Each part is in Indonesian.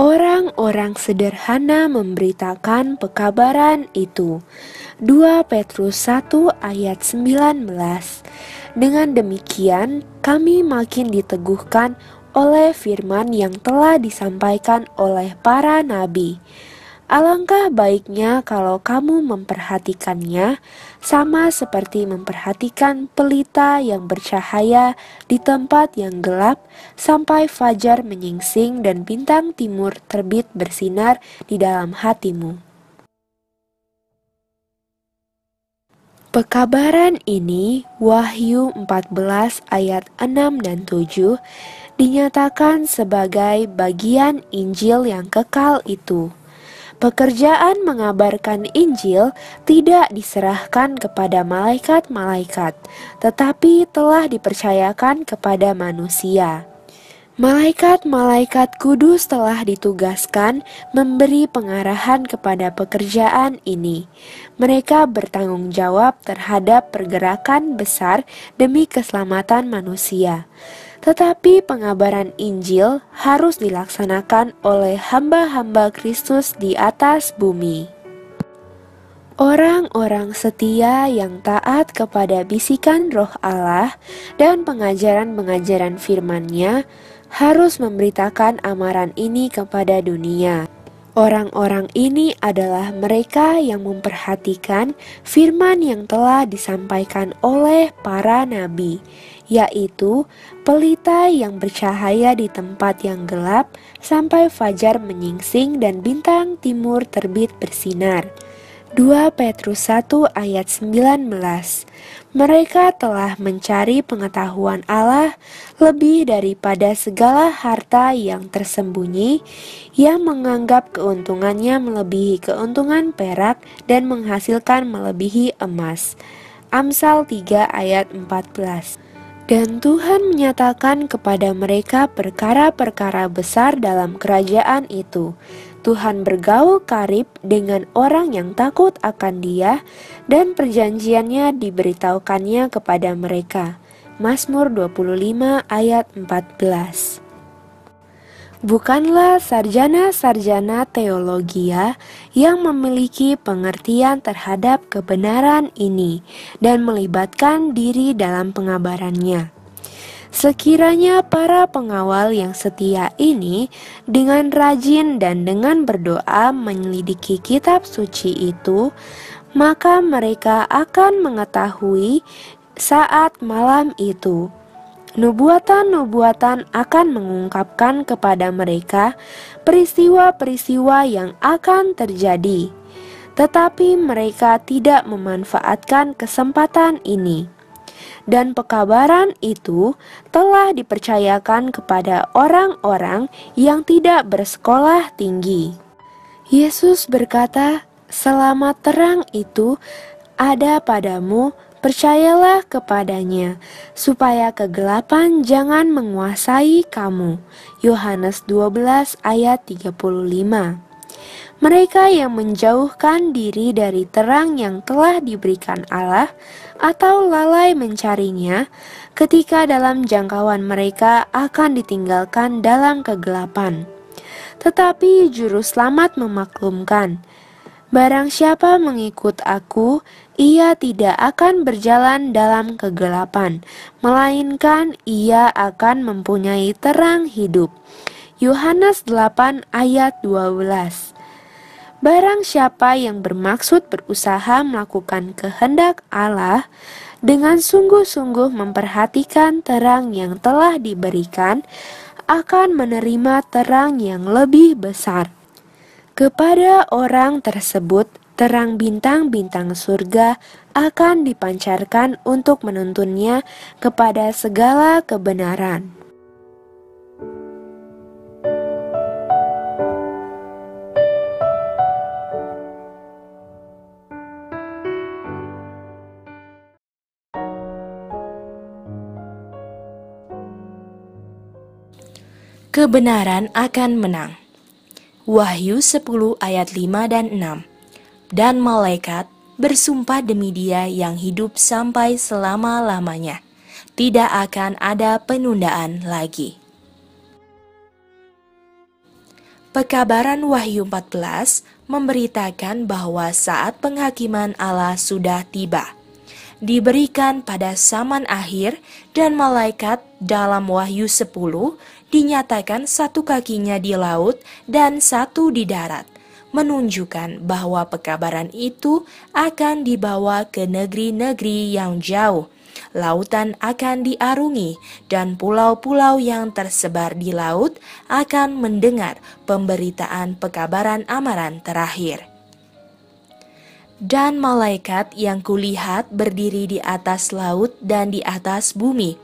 Orang-orang sederhana memberitakan pekabaran itu. 2 Petrus 1 ayat 19 Dengan demikian kami makin diteguhkan oleh firman yang telah disampaikan oleh para nabi. Alangkah baiknya kalau kamu memperhatikannya, sama seperti memperhatikan pelita yang bercahaya di tempat yang gelap, sampai fajar menyingsing dan bintang timur terbit bersinar di dalam hatimu. Pekabaran ini, Wahyu 14 ayat 6 dan 7, dinyatakan sebagai bagian Injil yang kekal itu. Pekerjaan mengabarkan Injil tidak diserahkan kepada malaikat-malaikat, tetapi telah dipercayakan kepada manusia. Malaikat-malaikat kudus telah ditugaskan memberi pengarahan kepada pekerjaan ini. Mereka bertanggung jawab terhadap pergerakan besar demi keselamatan manusia. Tetapi pengabaran Injil harus dilaksanakan oleh hamba-hamba Kristus di atas bumi. Orang-orang setia yang taat kepada bisikan roh Allah dan pengajaran-pengajaran firman-Nya harus memberitakan amaran ini kepada dunia. Orang-orang ini adalah mereka yang memperhatikan firman yang telah disampaikan oleh para nabi, yaitu pelita yang bercahaya di tempat yang gelap sampai fajar menyingsing dan bintang timur terbit bersinar. 2 Petrus 1 ayat 19 Mereka telah mencari pengetahuan Allah lebih daripada segala harta yang tersembunyi yang menganggap keuntungannya melebihi keuntungan perak dan menghasilkan melebihi emas. Amsal 3 ayat 14 dan Tuhan menyatakan kepada mereka perkara-perkara besar dalam kerajaan itu. Tuhan bergaul karib dengan orang yang takut akan Dia, dan perjanjiannya diberitahukannya kepada mereka. Mazmur 25 ayat 14 bukanlah sarjana-sarjana teologia yang memiliki pengertian terhadap kebenaran ini dan melibatkan diri dalam pengabarannya. Sekiranya para pengawal yang setia ini dengan rajin dan dengan berdoa menyelidiki kitab suci itu, maka mereka akan mengetahui saat malam itu Nubuatan-nubuatan akan mengungkapkan kepada mereka peristiwa-peristiwa yang akan terjadi, tetapi mereka tidak memanfaatkan kesempatan ini. Dan pekabaran itu telah dipercayakan kepada orang-orang yang tidak bersekolah tinggi. Yesus berkata, "Selamat terang itu ada padamu." Percayalah kepadanya, supaya kegelapan jangan menguasai kamu. Yohanes 12 ayat 35 Mereka yang menjauhkan diri dari terang yang telah diberikan Allah atau lalai mencarinya, ketika dalam jangkauan mereka akan ditinggalkan dalam kegelapan. Tetapi juru selamat memaklumkan, Barang siapa mengikut aku, ia tidak akan berjalan dalam kegelapan, melainkan ia akan mempunyai terang hidup. Yohanes 8 ayat 12 Barang siapa yang bermaksud berusaha melakukan kehendak Allah, dengan sungguh-sungguh memperhatikan terang yang telah diberikan, akan menerima terang yang lebih besar. Kepada orang tersebut, terang bintang-bintang surga akan dipancarkan untuk menuntunnya kepada segala kebenaran. Kebenaran akan menang. Wahyu 10 ayat 5 dan 6 Dan malaikat bersumpah demi dia yang hidup sampai selama-lamanya. Tidak akan ada penundaan lagi. Pekabaran Wahyu 14 memberitakan bahwa saat penghakiman Allah sudah tiba. Diberikan pada zaman akhir dan malaikat dalam Wahyu 10 dinyatakan satu kakinya di laut dan satu di darat menunjukkan bahwa pekabaran itu akan dibawa ke negeri-negeri yang jauh. Lautan akan diarungi, dan pulau-pulau yang tersebar di laut akan mendengar pemberitaan pekabaran amaran terakhir. Dan malaikat yang kulihat berdiri di atas laut dan di atas bumi,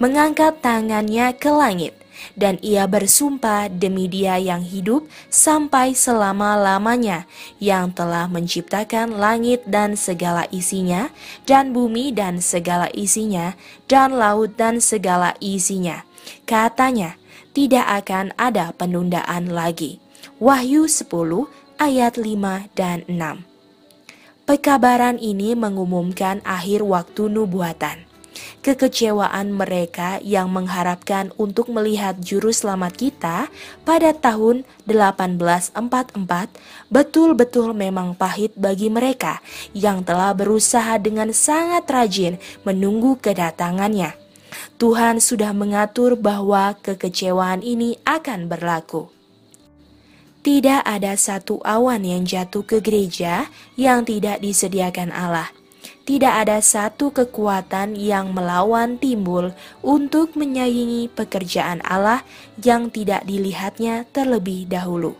mengangkat tangannya ke langit dan ia bersumpah demi Dia yang hidup sampai selama-lamanya, yang telah menciptakan langit dan segala isinya, dan bumi dan segala isinya, dan laut dan segala isinya. Katanya, tidak akan ada penundaan lagi. Wahyu 10 ayat 5 dan 6. Pekabaran ini mengumumkan akhir waktu nubuatan kekecewaan mereka yang mengharapkan untuk melihat juru selamat kita pada tahun 1844 betul-betul memang pahit bagi mereka yang telah berusaha dengan sangat rajin menunggu kedatangannya. Tuhan sudah mengatur bahwa kekecewaan ini akan berlaku. Tidak ada satu awan yang jatuh ke gereja yang tidak disediakan Allah tidak ada satu kekuatan yang melawan timbul untuk menyaingi pekerjaan Allah yang tidak dilihatnya terlebih dahulu.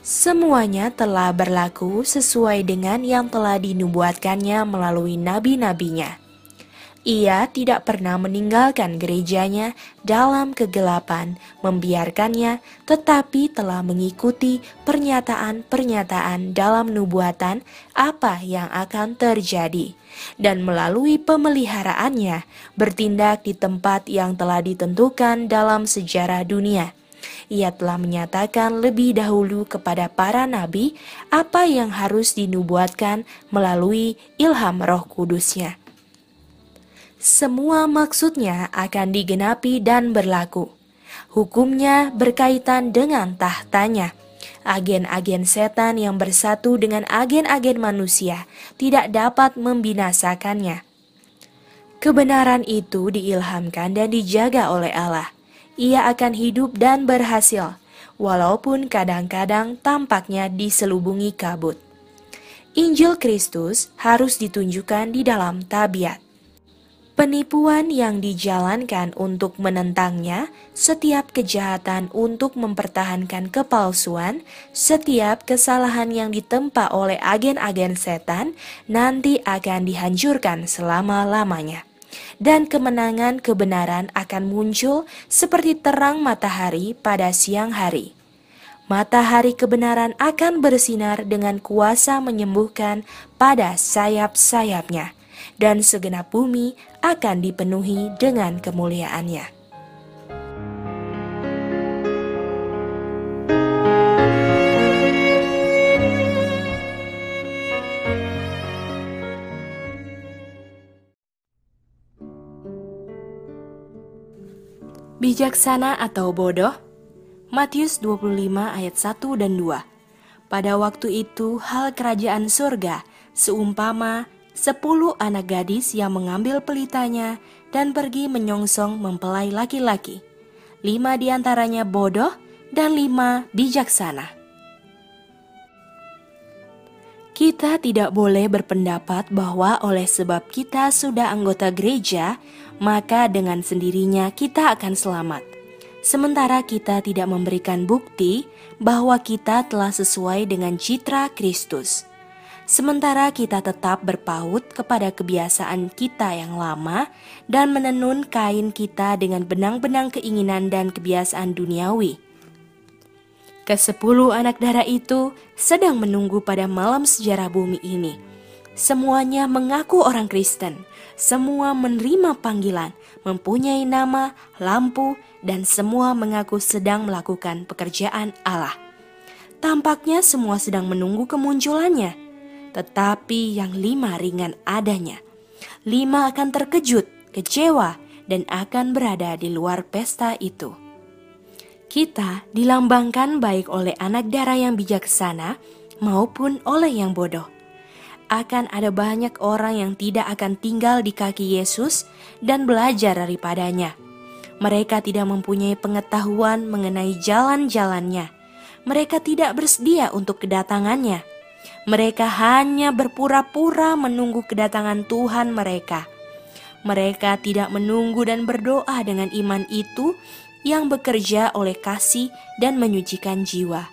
Semuanya telah berlaku sesuai dengan yang telah dinubuatkannya melalui nabi-nabinya. Ia tidak pernah meninggalkan gerejanya dalam kegelapan, membiarkannya, tetapi telah mengikuti pernyataan-pernyataan dalam nubuatan apa yang akan terjadi, dan melalui pemeliharaannya bertindak di tempat yang telah ditentukan dalam sejarah dunia. Ia telah menyatakan lebih dahulu kepada para nabi apa yang harus dinubuatkan melalui ilham Roh Kudusnya semua maksudnya akan digenapi dan berlaku. Hukumnya berkaitan dengan tahtanya. Agen-agen setan yang bersatu dengan agen-agen manusia tidak dapat membinasakannya. Kebenaran itu diilhamkan dan dijaga oleh Allah. Ia akan hidup dan berhasil, walaupun kadang-kadang tampaknya diselubungi kabut. Injil Kristus harus ditunjukkan di dalam tabiat. Penipuan yang dijalankan untuk menentangnya, setiap kejahatan untuk mempertahankan kepalsuan, setiap kesalahan yang ditempa oleh agen-agen setan nanti akan dihancurkan selama-lamanya. Dan kemenangan kebenaran akan muncul seperti terang matahari pada siang hari. Matahari kebenaran akan bersinar dengan kuasa menyembuhkan pada sayap-sayapnya dan segenap bumi akan dipenuhi dengan kemuliaannya. Bijaksana atau bodoh? Matius 25 ayat 1 dan 2 Pada waktu itu hal kerajaan surga seumpama sepuluh anak gadis yang mengambil pelitanya dan pergi menyongsong mempelai laki-laki. Lima di antaranya bodoh dan lima bijaksana. Kita tidak boleh berpendapat bahwa oleh sebab kita sudah anggota gereja, maka dengan sendirinya kita akan selamat. Sementara kita tidak memberikan bukti bahwa kita telah sesuai dengan citra Kristus sementara kita tetap berpaut kepada kebiasaan kita yang lama dan menenun kain kita dengan benang-benang keinginan dan kebiasaan duniawi. Kesepuluh anak darah itu sedang menunggu pada malam sejarah bumi ini. Semuanya mengaku orang Kristen, semua menerima panggilan, mempunyai nama, lampu, dan semua mengaku sedang melakukan pekerjaan Allah. Tampaknya semua sedang menunggu kemunculannya tetapi yang lima ringan adanya. Lima akan terkejut, kecewa, dan akan berada di luar pesta itu. Kita dilambangkan baik oleh anak darah yang bijaksana maupun oleh yang bodoh. Akan ada banyak orang yang tidak akan tinggal di kaki Yesus dan belajar daripadanya. Mereka tidak mempunyai pengetahuan mengenai jalan-jalannya. Mereka tidak bersedia untuk kedatangannya. Mereka hanya berpura-pura menunggu kedatangan Tuhan mereka. Mereka tidak menunggu dan berdoa dengan iman itu yang bekerja oleh kasih dan menyucikan jiwa.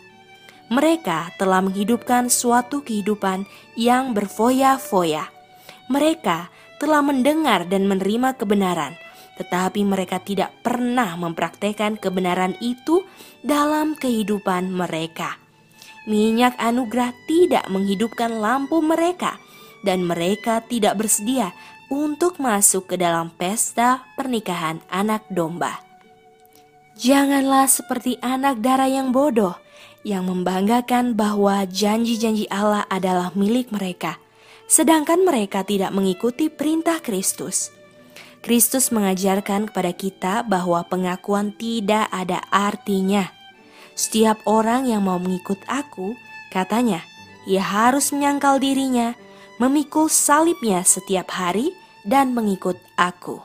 Mereka telah menghidupkan suatu kehidupan yang berfoya-foya. Mereka telah mendengar dan menerima kebenaran, tetapi mereka tidak pernah mempraktekkan kebenaran itu dalam kehidupan mereka. Minyak anugerah tidak menghidupkan lampu mereka, dan mereka tidak bersedia untuk masuk ke dalam pesta pernikahan anak domba. Janganlah seperti anak darah yang bodoh yang membanggakan bahwa janji-janji Allah adalah milik mereka, sedangkan mereka tidak mengikuti perintah Kristus. Kristus mengajarkan kepada kita bahwa pengakuan tidak ada artinya. Setiap orang yang mau mengikut aku, katanya, ia harus menyangkal dirinya, memikul salibnya setiap hari, dan mengikut aku.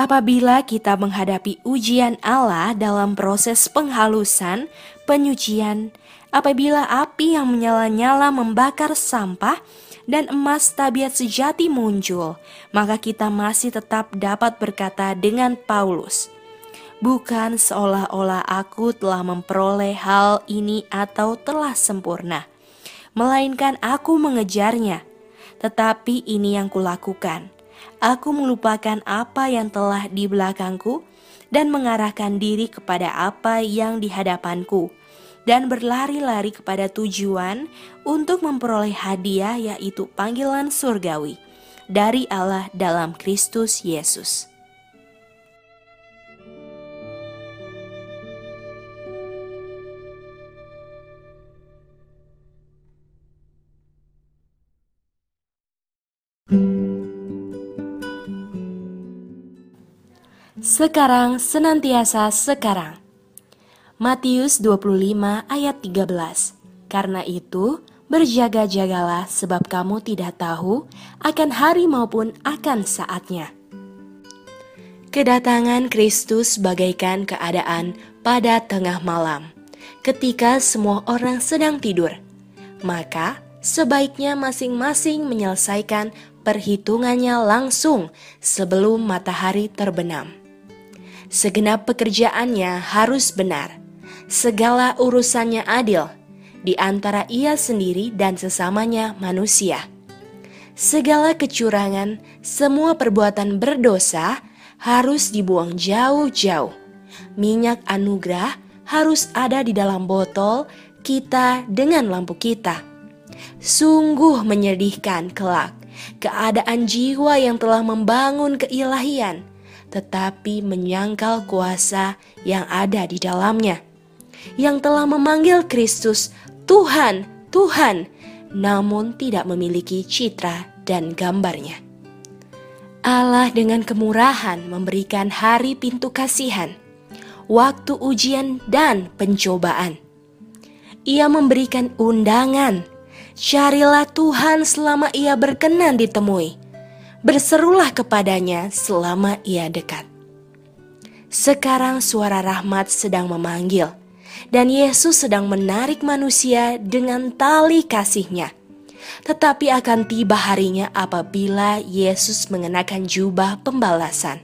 Apabila kita menghadapi ujian Allah dalam proses penghalusan, penyucian, apabila api yang menyala-nyala membakar sampah dan emas tabiat sejati muncul, maka kita masih tetap dapat berkata dengan Paulus, Bukan seolah-olah aku telah memperoleh hal ini atau telah sempurna, melainkan aku mengejarnya, tetapi ini yang kulakukan. Aku melupakan apa yang telah di belakangku dan mengarahkan diri kepada apa yang di hadapanku. Dan berlari-lari kepada tujuan untuk memperoleh hadiah yaitu panggilan surgawi dari Allah dalam Kristus Yesus. Sekarang senantiasa sekarang. Matius 25 ayat 13. Karena itu, berjaga-jagalah sebab kamu tidak tahu akan hari maupun akan saatnya. Kedatangan Kristus bagaikan keadaan pada tengah malam, ketika semua orang sedang tidur. Maka, sebaiknya masing-masing menyelesaikan perhitungannya langsung sebelum matahari terbenam segenap pekerjaannya harus benar, segala urusannya adil di antara ia sendiri dan sesamanya manusia. Segala kecurangan, semua perbuatan berdosa harus dibuang jauh-jauh. Minyak anugerah harus ada di dalam botol kita dengan lampu kita. Sungguh menyedihkan kelak keadaan jiwa yang telah membangun keilahian tetapi menyangkal kuasa yang ada di dalamnya, yang telah memanggil Kristus Tuhan, Tuhan, namun tidak memiliki citra dan gambarnya. Allah dengan kemurahan memberikan hari pintu kasihan, waktu ujian dan pencobaan. Ia memberikan undangan, carilah Tuhan selama ia berkenan ditemui berserulah kepadanya selama ia dekat. Sekarang suara rahmat sedang memanggil, dan Yesus sedang menarik manusia dengan tali kasihnya. Tetapi akan tiba harinya apabila Yesus mengenakan jubah pembalasan.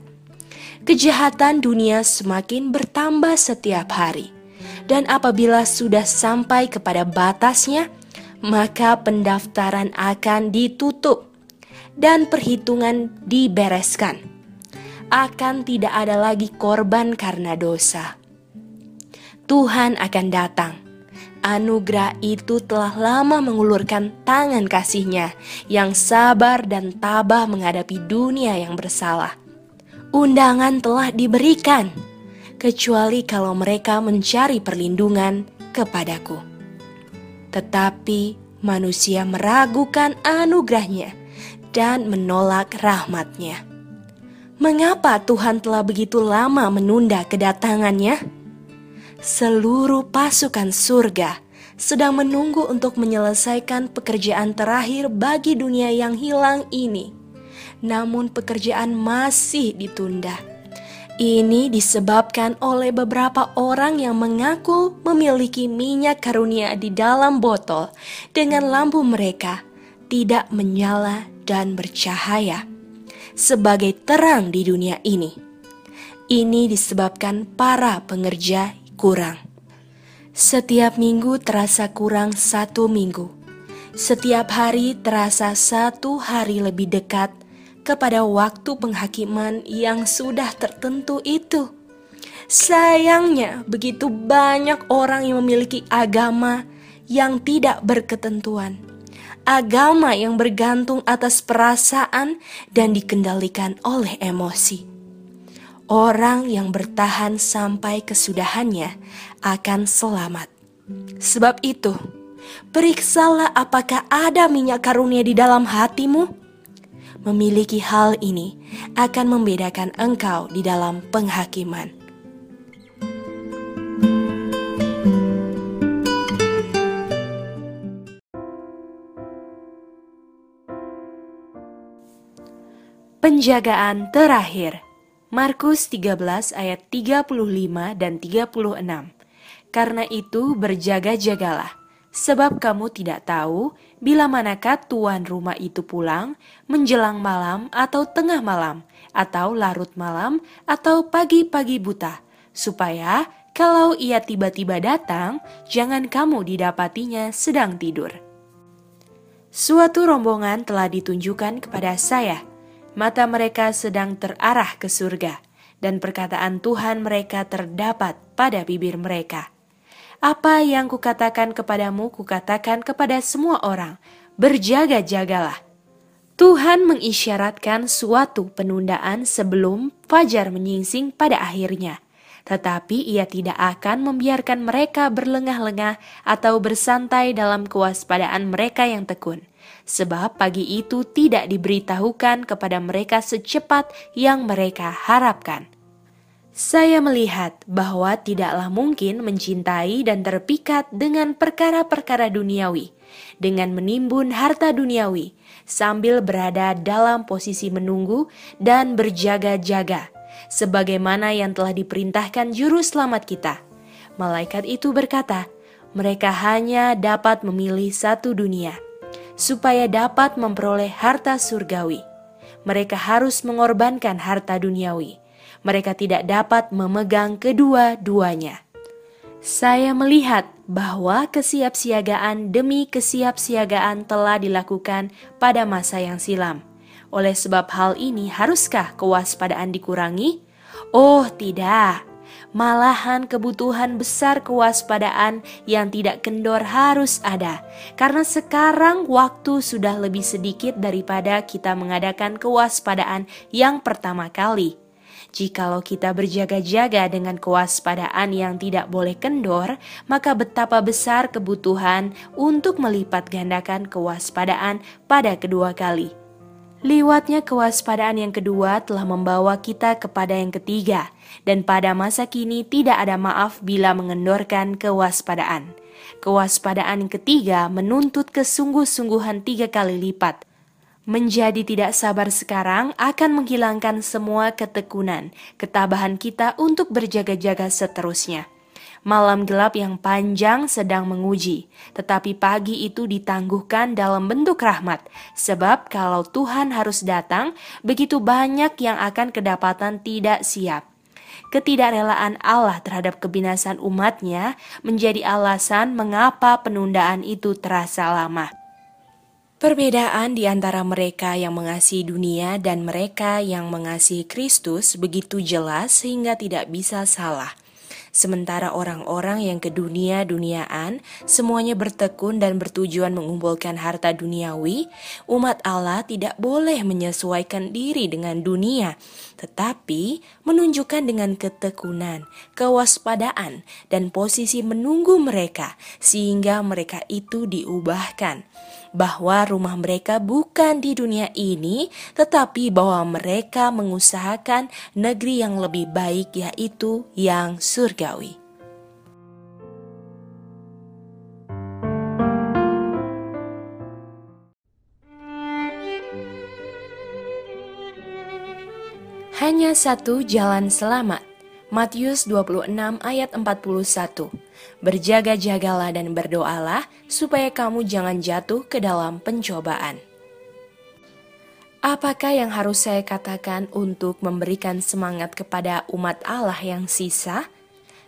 Kejahatan dunia semakin bertambah setiap hari, dan apabila sudah sampai kepada batasnya, maka pendaftaran akan ditutup dan perhitungan dibereskan. Akan tidak ada lagi korban karena dosa. Tuhan akan datang. Anugerah itu telah lama mengulurkan tangan kasihnya yang sabar dan tabah menghadapi dunia yang bersalah. Undangan telah diberikan, kecuali kalau mereka mencari perlindungan kepadaku. Tetapi manusia meragukan anugerahnya dan menolak rahmatnya. Mengapa Tuhan telah begitu lama menunda kedatangannya? seluruh pasukan surga sedang menunggu untuk menyelesaikan pekerjaan terakhir bagi dunia yang hilang ini. Namun, pekerjaan masih ditunda. Ini disebabkan oleh beberapa orang yang mengaku memiliki minyak karunia di dalam botol dengan lampu mereka tidak menyala dan bercahaya sebagai terang di dunia ini. Ini disebabkan para pengerja kurang. Setiap minggu terasa kurang satu minggu. Setiap hari terasa satu hari lebih dekat kepada waktu penghakiman yang sudah tertentu itu. Sayangnya, begitu banyak orang yang memiliki agama yang tidak berketentuan, agama yang bergantung atas perasaan dan dikendalikan oleh emosi. Orang yang bertahan sampai kesudahannya akan selamat. Sebab itu, periksalah apakah ada minyak karunia di dalam hatimu. Memiliki hal ini akan membedakan engkau di dalam penghakiman. Penjagaan terakhir Markus 13 ayat 35 dan 36. Karena itu berjaga-jagalah, sebab kamu tidak tahu bila manakah tuan rumah itu pulang menjelang malam atau tengah malam atau larut malam atau pagi-pagi buta, supaya kalau ia tiba-tiba datang, jangan kamu didapatinya sedang tidur. Suatu rombongan telah ditunjukkan kepada saya mata mereka sedang terarah ke surga, dan perkataan Tuhan mereka terdapat pada bibir mereka. Apa yang kukatakan kepadamu, kukatakan kepada semua orang, berjaga-jagalah. Tuhan mengisyaratkan suatu penundaan sebelum fajar menyingsing pada akhirnya tetapi ia tidak akan membiarkan mereka berlengah-lengah atau bersantai dalam kewaspadaan mereka yang tekun sebab pagi itu tidak diberitahukan kepada mereka secepat yang mereka harapkan. Saya melihat bahwa tidaklah mungkin mencintai dan terpikat dengan perkara-perkara duniawi, dengan menimbun harta duniawi, sambil berada dalam posisi menunggu dan berjaga-jaga, sebagaimana yang telah diperintahkan Juru Selamat kita. Malaikat itu berkata, "Mereka hanya dapat memilih satu dunia." supaya dapat memperoleh harta surgawi. Mereka harus mengorbankan harta duniawi. Mereka tidak dapat memegang kedua-duanya. Saya melihat bahwa kesiapsiagaan demi kesiapsiagaan telah dilakukan pada masa yang silam. Oleh sebab hal ini, haruskah kewaspadaan dikurangi? Oh, tidak! Malahan kebutuhan besar kewaspadaan yang tidak kendor harus ada, karena sekarang waktu sudah lebih sedikit daripada kita mengadakan kewaspadaan yang pertama kali. Jikalau kita berjaga-jaga dengan kewaspadaan yang tidak boleh kendor, maka betapa besar kebutuhan untuk melipat gandakan kewaspadaan pada kedua kali. Liwatnya kewaspadaan yang kedua telah membawa kita kepada yang ketiga, dan pada masa kini tidak ada maaf bila mengendorkan kewaspadaan. Kewaspadaan yang ketiga menuntut kesungguh-sungguhan tiga kali lipat. Menjadi tidak sabar sekarang akan menghilangkan semua ketekunan, ketabahan kita untuk berjaga-jaga seterusnya. Malam gelap yang panjang sedang menguji, tetapi pagi itu ditangguhkan dalam bentuk rahmat, sebab kalau Tuhan harus datang, begitu banyak yang akan kedapatan tidak siap. Ketidakrelaan Allah terhadap kebinasan umatnya menjadi alasan mengapa penundaan itu terasa lama. Perbedaan di antara mereka yang mengasihi dunia dan mereka yang mengasihi Kristus begitu jelas sehingga tidak bisa salah. Sementara orang-orang yang ke dunia-duniaan semuanya bertekun dan bertujuan mengumpulkan harta duniawi, umat Allah tidak boleh menyesuaikan diri dengan dunia, tetapi menunjukkan dengan ketekunan, kewaspadaan, dan posisi menunggu mereka sehingga mereka itu diubahkan bahwa rumah mereka bukan di dunia ini, tetapi bahwa mereka mengusahakan negeri yang lebih baik, yaitu yang surgawi. Hanya satu jalan selamat. Matius 26 ayat 41. Berjaga-jagalah dan berdoalah supaya kamu jangan jatuh ke dalam pencobaan. Apakah yang harus saya katakan untuk memberikan semangat kepada umat Allah yang sisa?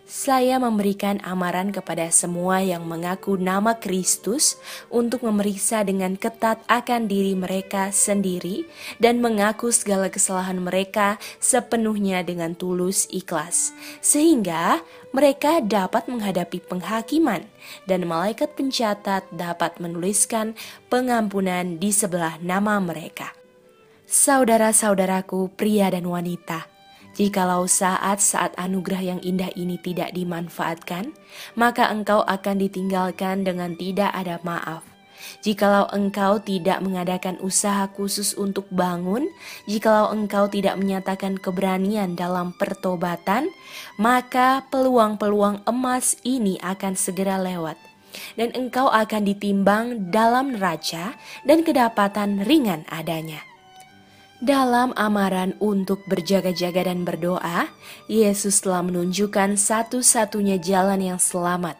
Saya memberikan amaran kepada semua yang mengaku nama Kristus untuk memeriksa dengan ketat akan diri mereka sendiri dan mengaku segala kesalahan mereka sepenuhnya dengan tulus ikhlas, sehingga mereka dapat menghadapi penghakiman dan malaikat pencatat dapat menuliskan pengampunan di sebelah nama mereka. Saudara-saudaraku, pria dan wanita Jikalau saat-saat anugerah yang indah ini tidak dimanfaatkan, maka engkau akan ditinggalkan dengan tidak ada maaf. Jikalau engkau tidak mengadakan usaha khusus untuk bangun, jikalau engkau tidak menyatakan keberanian dalam pertobatan, maka peluang-peluang emas ini akan segera lewat. Dan engkau akan ditimbang dalam neraca dan kedapatan ringan adanya. Dalam amaran untuk berjaga-jaga dan berdoa, Yesus telah menunjukkan satu-satunya jalan yang selamat.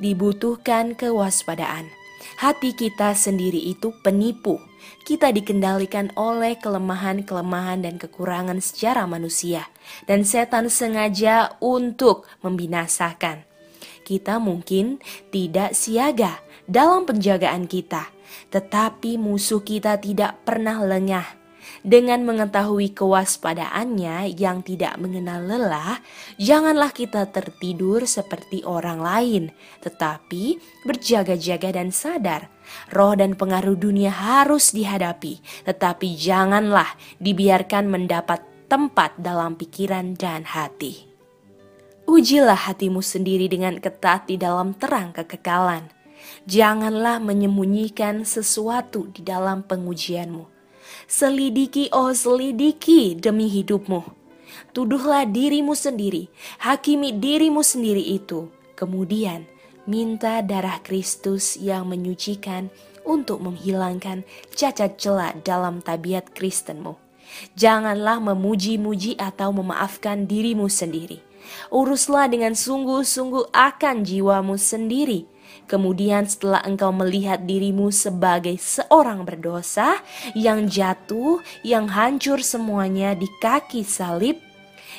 Dibutuhkan kewaspadaan. Hati kita sendiri itu penipu. Kita dikendalikan oleh kelemahan-kelemahan dan kekurangan secara manusia, dan setan sengaja untuk membinasakan. Kita mungkin tidak siaga dalam penjagaan kita, tetapi musuh kita tidak pernah lengah dengan mengetahui kewaspadaannya yang tidak mengenal lelah, janganlah kita tertidur seperti orang lain, tetapi berjaga-jaga dan sadar. Roh dan pengaruh dunia harus dihadapi, tetapi janganlah dibiarkan mendapat tempat dalam pikiran dan hati. Ujilah hatimu sendiri dengan ketat di dalam terang kekekalan. Janganlah menyembunyikan sesuatu di dalam pengujianmu Selidiki, oh selidiki demi hidupmu. Tuduhlah dirimu sendiri, hakimi dirimu sendiri itu. Kemudian minta darah Kristus yang menyucikan untuk menghilangkan cacat celak dalam tabiat Kristenmu. Janganlah memuji-muji atau memaafkan dirimu sendiri. Uruslah dengan sungguh-sungguh akan jiwamu sendiri Kemudian setelah engkau melihat dirimu sebagai seorang berdosa yang jatuh, yang hancur semuanya di kaki salib,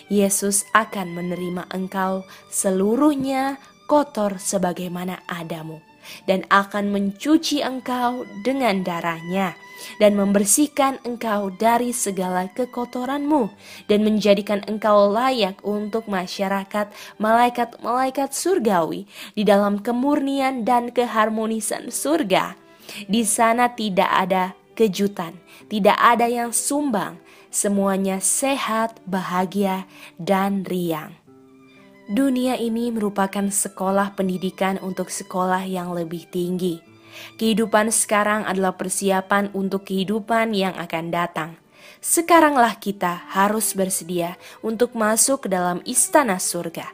Yesus akan menerima engkau seluruhnya kotor sebagaimana adamu dan akan mencuci engkau dengan darahnya dan membersihkan engkau dari segala kekotoranmu dan menjadikan engkau layak untuk masyarakat malaikat-malaikat surgawi di dalam kemurnian dan keharmonisan surga. Di sana tidak ada kejutan, tidak ada yang sumbang, semuanya sehat, bahagia, dan riang. Dunia ini merupakan sekolah pendidikan untuk sekolah yang lebih tinggi Kehidupan sekarang adalah persiapan untuk kehidupan yang akan datang. Sekaranglah kita harus bersedia untuk masuk ke dalam istana surga.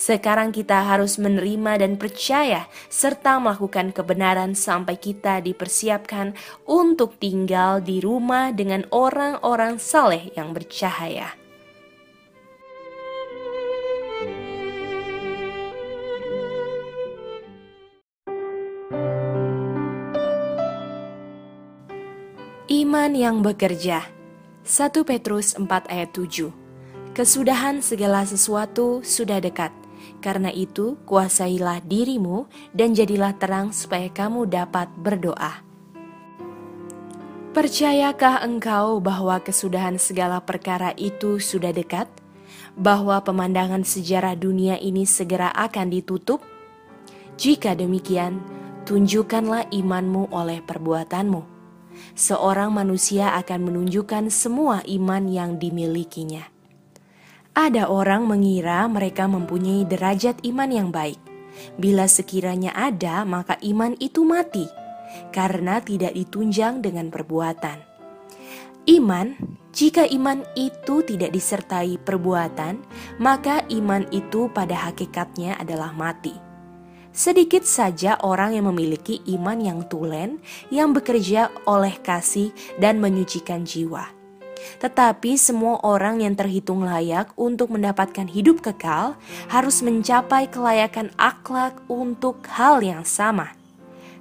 Sekarang kita harus menerima dan percaya serta melakukan kebenaran sampai kita dipersiapkan untuk tinggal di rumah dengan orang-orang saleh yang bercahaya. Iman yang bekerja. 1 Petrus 4 ayat 7 Kesudahan segala sesuatu sudah dekat. Karena itu kuasailah dirimu dan jadilah terang supaya kamu dapat berdoa. Percayakah engkau bahwa kesudahan segala perkara itu sudah dekat? Bahwa pemandangan sejarah dunia ini segera akan ditutup? Jika demikian, tunjukkanlah imanmu oleh perbuatanmu seorang manusia akan menunjukkan semua iman yang dimilikinya. Ada orang mengira mereka mempunyai derajat iman yang baik. Bila sekiranya ada, maka iman itu mati karena tidak ditunjang dengan perbuatan. Iman, jika iman itu tidak disertai perbuatan, maka iman itu pada hakikatnya adalah mati. Sedikit saja orang yang memiliki iman yang tulen, yang bekerja oleh kasih dan menyucikan jiwa. Tetapi semua orang yang terhitung layak untuk mendapatkan hidup kekal harus mencapai kelayakan akhlak untuk hal yang sama.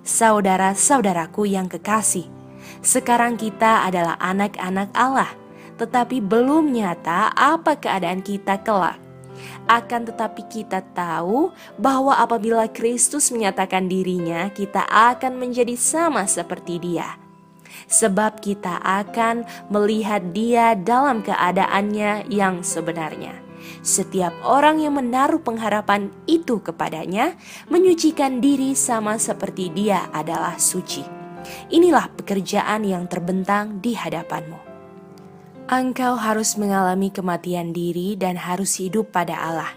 Saudara-saudaraku yang kekasih, sekarang kita adalah anak-anak Allah, tetapi belum nyata apa keadaan kita kelak. Akan tetapi kita tahu bahwa apabila Kristus menyatakan dirinya, kita akan menjadi sama seperti Dia sebab kita akan melihat Dia dalam keadaannya yang sebenarnya. Setiap orang yang menaruh pengharapan itu kepadanya menyucikan diri sama seperti Dia adalah suci. Inilah pekerjaan yang terbentang di hadapanmu. Engkau harus mengalami kematian diri dan harus hidup pada Allah.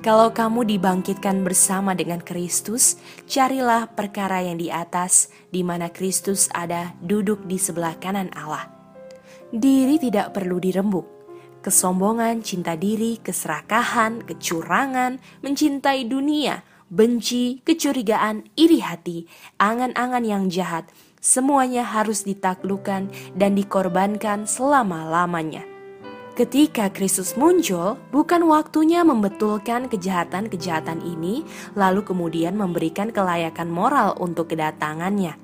Kalau kamu dibangkitkan bersama dengan Kristus, carilah perkara yang di atas, di mana Kristus ada duduk di sebelah kanan Allah. Diri tidak perlu dirembuk. Kesombongan, cinta diri, keserakahan, kecurangan, mencintai dunia, benci, kecurigaan, iri hati, angan-angan yang jahat, semuanya harus ditaklukkan dan dikorbankan selama-lamanya. Ketika Kristus muncul, bukan waktunya membetulkan kejahatan-kejahatan ini, lalu kemudian memberikan kelayakan moral untuk kedatangannya.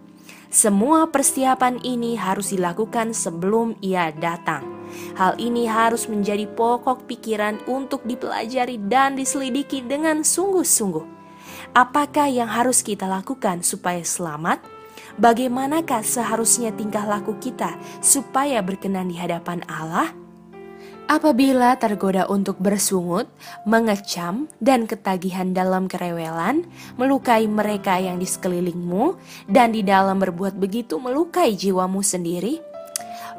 Semua persiapan ini harus dilakukan sebelum Ia datang. Hal ini harus menjadi pokok pikiran untuk dipelajari dan diselidiki dengan sungguh-sungguh. Apakah yang harus kita lakukan supaya selamat? Bagaimanakah seharusnya tingkah laku kita supaya berkenan di hadapan Allah? Apabila tergoda untuk bersungut, mengecam, dan ketagihan dalam kerewelan, melukai mereka yang di sekelilingmu, dan di dalam berbuat begitu melukai jiwamu sendiri,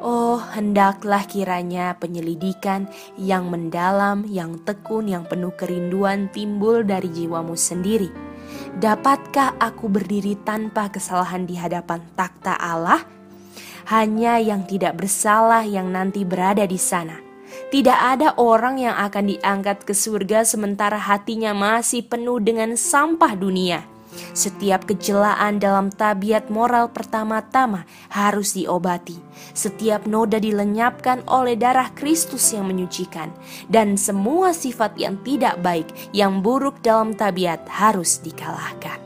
oh hendaklah kiranya penyelidikan yang mendalam, yang tekun, yang penuh kerinduan timbul dari jiwamu sendiri. Dapatkah aku berdiri tanpa kesalahan di hadapan takhta Allah? Hanya yang tidak bersalah yang nanti berada di sana tidak ada orang yang akan diangkat ke surga sementara hatinya masih penuh dengan sampah dunia. Setiap kejelaan dalam tabiat moral pertama-tama harus diobati. Setiap noda dilenyapkan oleh darah Kristus yang menyucikan, dan semua sifat yang tidak baik, yang buruk dalam tabiat harus dikalahkan.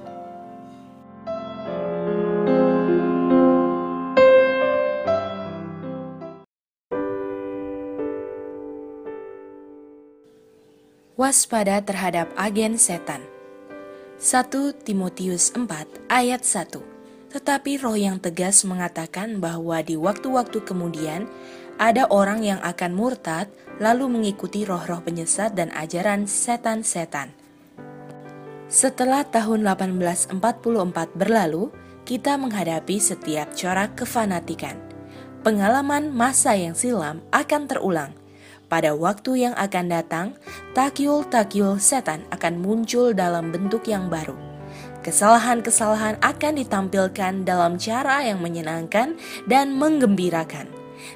waspada terhadap agen setan. 1 Timotius 4 ayat 1 Tetapi roh yang tegas mengatakan bahwa di waktu-waktu kemudian ada orang yang akan murtad lalu mengikuti roh-roh penyesat dan ajaran setan-setan. Setelah tahun 1844 berlalu, kita menghadapi setiap corak kefanatikan. Pengalaman masa yang silam akan terulang – pada waktu yang akan datang, takyul-takyul setan akan muncul dalam bentuk yang baru. Kesalahan-kesalahan akan ditampilkan dalam cara yang menyenangkan dan menggembirakan.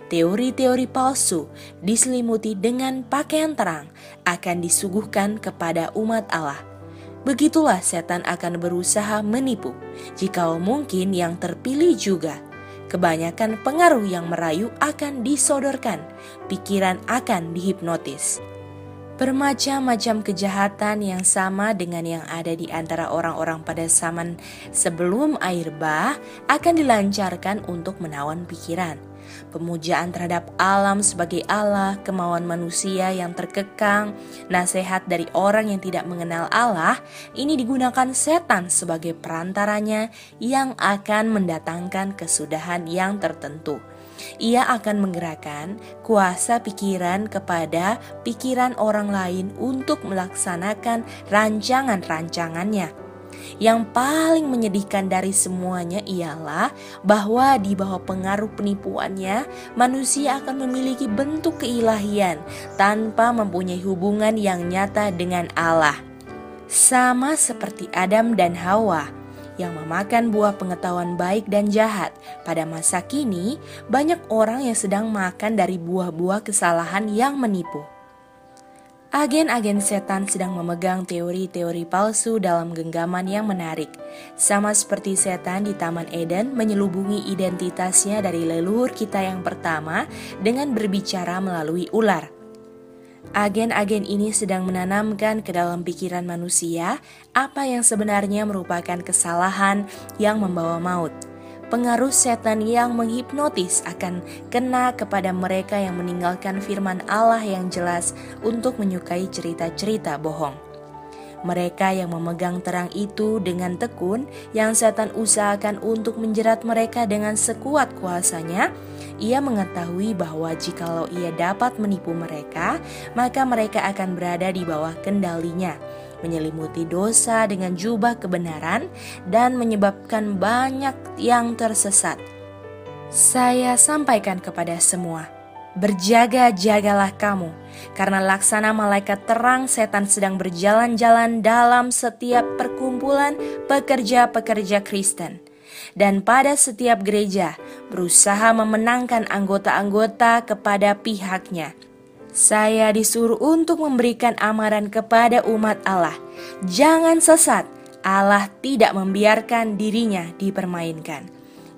Teori-teori palsu diselimuti dengan pakaian terang akan disuguhkan kepada umat Allah. Begitulah setan akan berusaha menipu, jika mungkin yang terpilih juga Kebanyakan pengaruh yang merayu akan disodorkan, pikiran akan dihipnotis. Bermacam-macam kejahatan yang sama dengan yang ada di antara orang-orang pada zaman sebelum air bah akan dilancarkan untuk menawan pikiran pemujaan terhadap alam sebagai Allah, kemauan manusia yang terkekang, nasihat dari orang yang tidak mengenal Allah, ini digunakan setan sebagai perantaranya yang akan mendatangkan kesudahan yang tertentu. Ia akan menggerakkan kuasa pikiran kepada pikiran orang lain untuk melaksanakan rancangan-rancangannya yang paling menyedihkan dari semuanya ialah bahwa di bawah pengaruh penipuannya, manusia akan memiliki bentuk keilahian tanpa mempunyai hubungan yang nyata dengan Allah. Sama seperti Adam dan Hawa yang memakan buah pengetahuan baik dan jahat. Pada masa kini, banyak orang yang sedang makan dari buah-buah kesalahan yang menipu. Agen-agen setan sedang memegang teori-teori palsu dalam genggaman yang menarik. Sama seperti setan di Taman Eden menyelubungi identitasnya dari leluhur kita yang pertama dengan berbicara melalui ular. Agen-agen ini sedang menanamkan ke dalam pikiran manusia apa yang sebenarnya merupakan kesalahan yang membawa maut pengaruh setan yang menghipnotis akan kena kepada mereka yang meninggalkan firman Allah yang jelas untuk menyukai cerita-cerita bohong. Mereka yang memegang terang itu dengan tekun, yang setan usahakan untuk menjerat mereka dengan sekuat kuasanya, ia mengetahui bahwa jikalau ia dapat menipu mereka, maka mereka akan berada di bawah kendalinya menyelimuti dosa dengan jubah kebenaran, dan menyebabkan banyak yang tersesat. Saya sampaikan kepada semua, berjaga-jagalah kamu, karena laksana malaikat terang setan sedang berjalan-jalan dalam setiap perkumpulan pekerja-pekerja Kristen dan pada setiap gereja berusaha memenangkan anggota-anggota kepada pihaknya saya disuruh untuk memberikan amaran kepada umat Allah. Jangan sesat, Allah tidak membiarkan dirinya dipermainkan.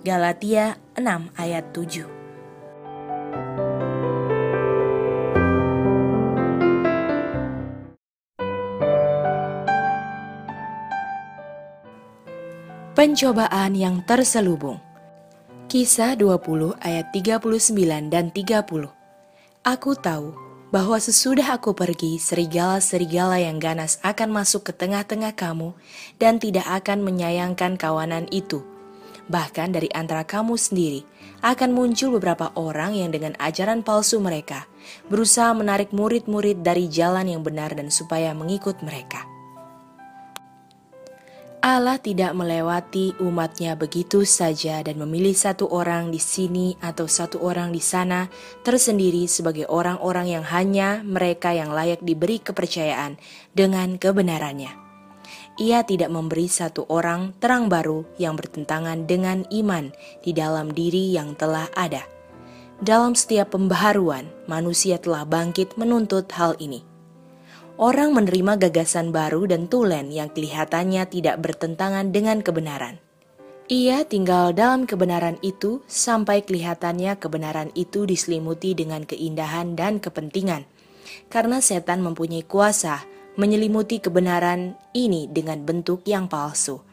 Galatia 6 ayat 7 Pencobaan yang terselubung Kisah 20 ayat 39 dan 30 Aku tahu bahwa sesudah aku pergi, serigala-serigala yang ganas akan masuk ke tengah-tengah kamu dan tidak akan menyayangkan kawanan itu. Bahkan dari antara kamu sendiri akan muncul beberapa orang yang dengan ajaran palsu mereka berusaha menarik murid-murid dari jalan yang benar dan supaya mengikut mereka. Allah tidak melewati umatnya begitu saja dan memilih satu orang di sini atau satu orang di sana tersendiri sebagai orang-orang yang hanya mereka yang layak diberi kepercayaan dengan kebenarannya. Ia tidak memberi satu orang terang baru yang bertentangan dengan iman di dalam diri yang telah ada. Dalam setiap pembaharuan, manusia telah bangkit menuntut hal ini orang menerima gagasan baru dan tulen yang kelihatannya tidak bertentangan dengan kebenaran. Ia tinggal dalam kebenaran itu sampai kelihatannya kebenaran itu diselimuti dengan keindahan dan kepentingan. Karena setan mempunyai kuasa menyelimuti kebenaran ini dengan bentuk yang palsu.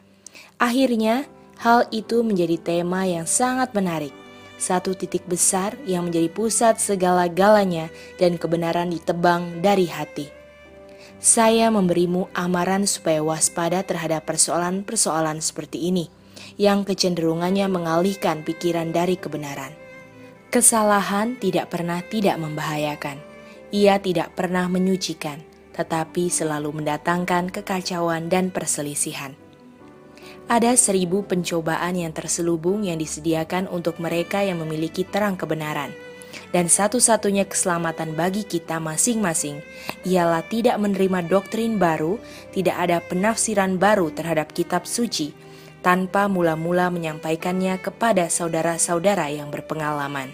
Akhirnya, hal itu menjadi tema yang sangat menarik. Satu titik besar yang menjadi pusat segala-galanya dan kebenaran ditebang dari hati saya memberimu amaran supaya waspada terhadap persoalan-persoalan seperti ini, yang kecenderungannya mengalihkan pikiran dari kebenaran. Kesalahan tidak pernah tidak membahayakan. Ia tidak pernah menyucikan, tetapi selalu mendatangkan kekacauan dan perselisihan. Ada seribu pencobaan yang terselubung yang disediakan untuk mereka yang memiliki terang kebenaran – dan satu-satunya keselamatan bagi kita masing-masing ialah tidak menerima doktrin baru, tidak ada penafsiran baru terhadap kitab suci, tanpa mula-mula menyampaikannya kepada saudara-saudara yang berpengalaman.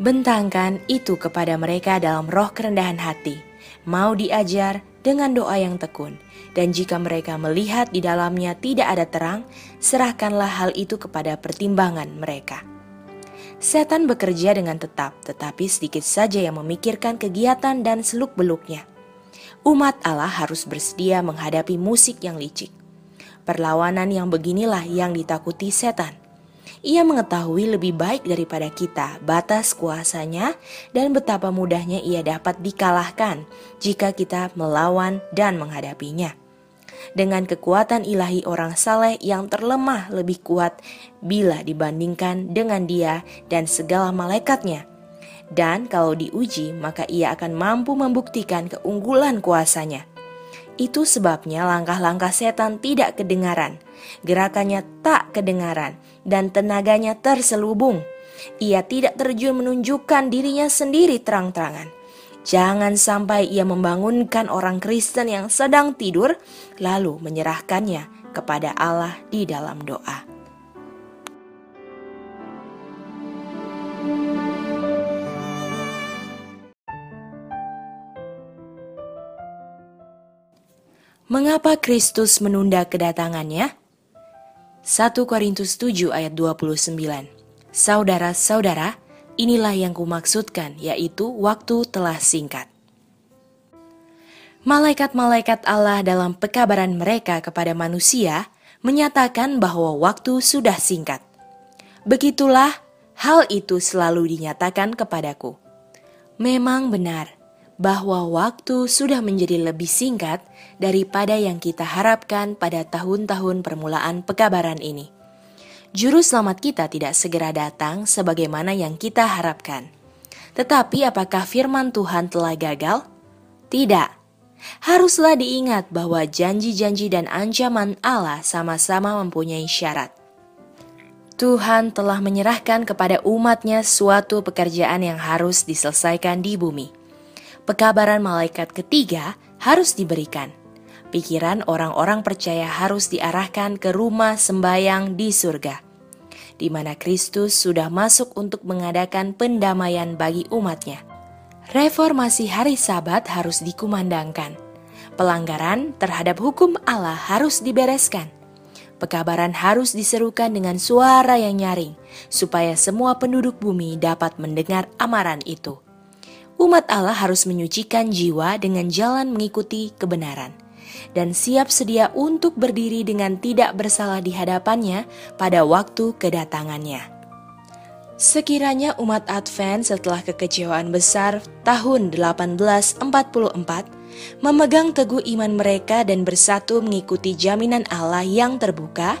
Bentangkan itu kepada mereka dalam roh kerendahan hati, mau diajar dengan doa yang tekun, dan jika mereka melihat di dalamnya tidak ada terang, serahkanlah hal itu kepada pertimbangan mereka. Setan bekerja dengan tetap, tetapi sedikit saja yang memikirkan kegiatan dan seluk-beluknya. Umat Allah harus bersedia menghadapi musik yang licik. Perlawanan yang beginilah yang ditakuti setan. Ia mengetahui lebih baik daripada kita batas kuasanya dan betapa mudahnya ia dapat dikalahkan jika kita melawan dan menghadapinya dengan kekuatan ilahi orang saleh yang terlemah lebih kuat bila dibandingkan dengan dia dan segala malaikatnya. Dan kalau diuji, maka ia akan mampu membuktikan keunggulan kuasanya. Itu sebabnya langkah-langkah setan tidak kedengaran, gerakannya tak kedengaran, dan tenaganya terselubung. Ia tidak terjun menunjukkan dirinya sendiri terang-terangan Jangan sampai ia membangunkan orang Kristen yang sedang tidur, lalu menyerahkannya kepada Allah di dalam doa. Mengapa Kristus menunda kedatangannya? 1 Korintus 7 ayat 29 Saudara-saudara, inilah yang kumaksudkan, yaitu waktu telah singkat. Malaikat-malaikat Allah dalam pekabaran mereka kepada manusia menyatakan bahwa waktu sudah singkat. Begitulah hal itu selalu dinyatakan kepadaku. Memang benar bahwa waktu sudah menjadi lebih singkat daripada yang kita harapkan pada tahun-tahun permulaan pekabaran ini. Juru selamat kita tidak segera datang sebagaimana yang kita harapkan. Tetapi apakah firman Tuhan telah gagal? Tidak. Haruslah diingat bahwa janji-janji dan ancaman Allah sama-sama mempunyai syarat. Tuhan telah menyerahkan kepada umatnya suatu pekerjaan yang harus diselesaikan di bumi. Pekabaran malaikat ketiga harus diberikan. Pikiran orang-orang percaya harus diarahkan ke rumah sembayang di surga, di mana Kristus sudah masuk untuk mengadakan pendamaian bagi umatnya. Reformasi hari Sabat harus dikumandangkan. Pelanggaran terhadap hukum Allah harus dibereskan. Pekabaran harus diserukan dengan suara yang nyaring, supaya semua penduduk bumi dapat mendengar amaran itu. Umat Allah harus menyucikan jiwa dengan jalan mengikuti kebenaran, dan siap sedia untuk berdiri dengan tidak bersalah di hadapannya pada waktu kedatangannya. Sekiranya umat Advent setelah kekecewaan besar tahun 1844 memegang teguh iman mereka dan bersatu mengikuti jaminan Allah yang terbuka,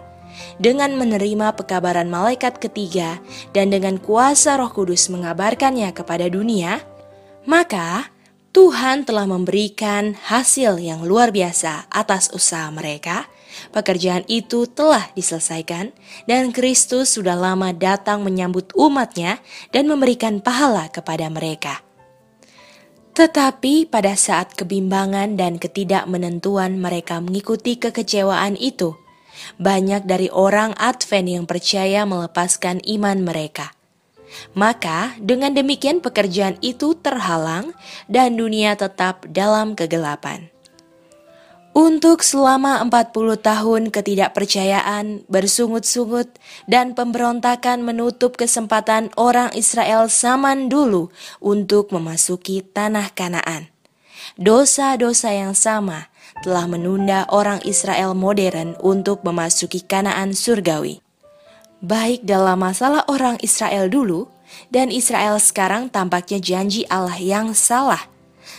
dengan menerima pekabaran malaikat ketiga dan dengan kuasa Roh Kudus mengabarkannya kepada dunia, maka Tuhan telah memberikan hasil yang luar biasa atas usaha mereka Pekerjaan itu telah diselesaikan dan Kristus sudah lama datang menyambut umatnya dan memberikan pahala kepada mereka. Tetapi pada saat kebimbangan dan ketidakmenentuan mereka mengikuti kekecewaan itu, banyak dari orang Advent yang percaya melepaskan iman mereka. Maka dengan demikian pekerjaan itu terhalang dan dunia tetap dalam kegelapan. Untuk selama 40 tahun ketidakpercayaan, bersungut-sungut, dan pemberontakan menutup kesempatan orang Israel zaman dulu untuk memasuki tanah Kanaan. Dosa-dosa yang sama telah menunda orang Israel modern untuk memasuki Kanaan surgawi. Baik dalam masalah orang Israel dulu dan Israel sekarang tampaknya janji Allah yang salah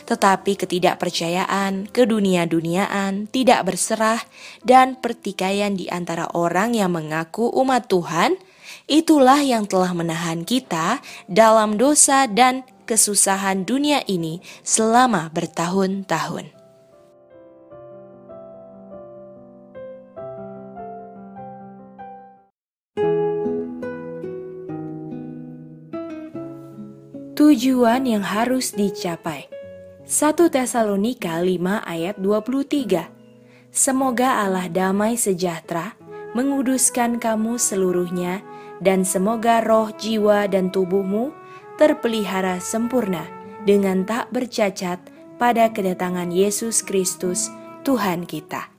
tetapi ketidakpercayaan, kedunia-duniaan, tidak berserah, dan pertikaian di antara orang yang mengaku umat Tuhan, itulah yang telah menahan kita dalam dosa dan kesusahan dunia ini selama bertahun-tahun. Tujuan yang harus dicapai 1 Tesalonika 5 ayat 23 Semoga Allah damai sejahtera menguduskan kamu seluruhnya dan semoga roh, jiwa, dan tubuhmu terpelihara sempurna dengan tak bercacat pada kedatangan Yesus Kristus Tuhan kita.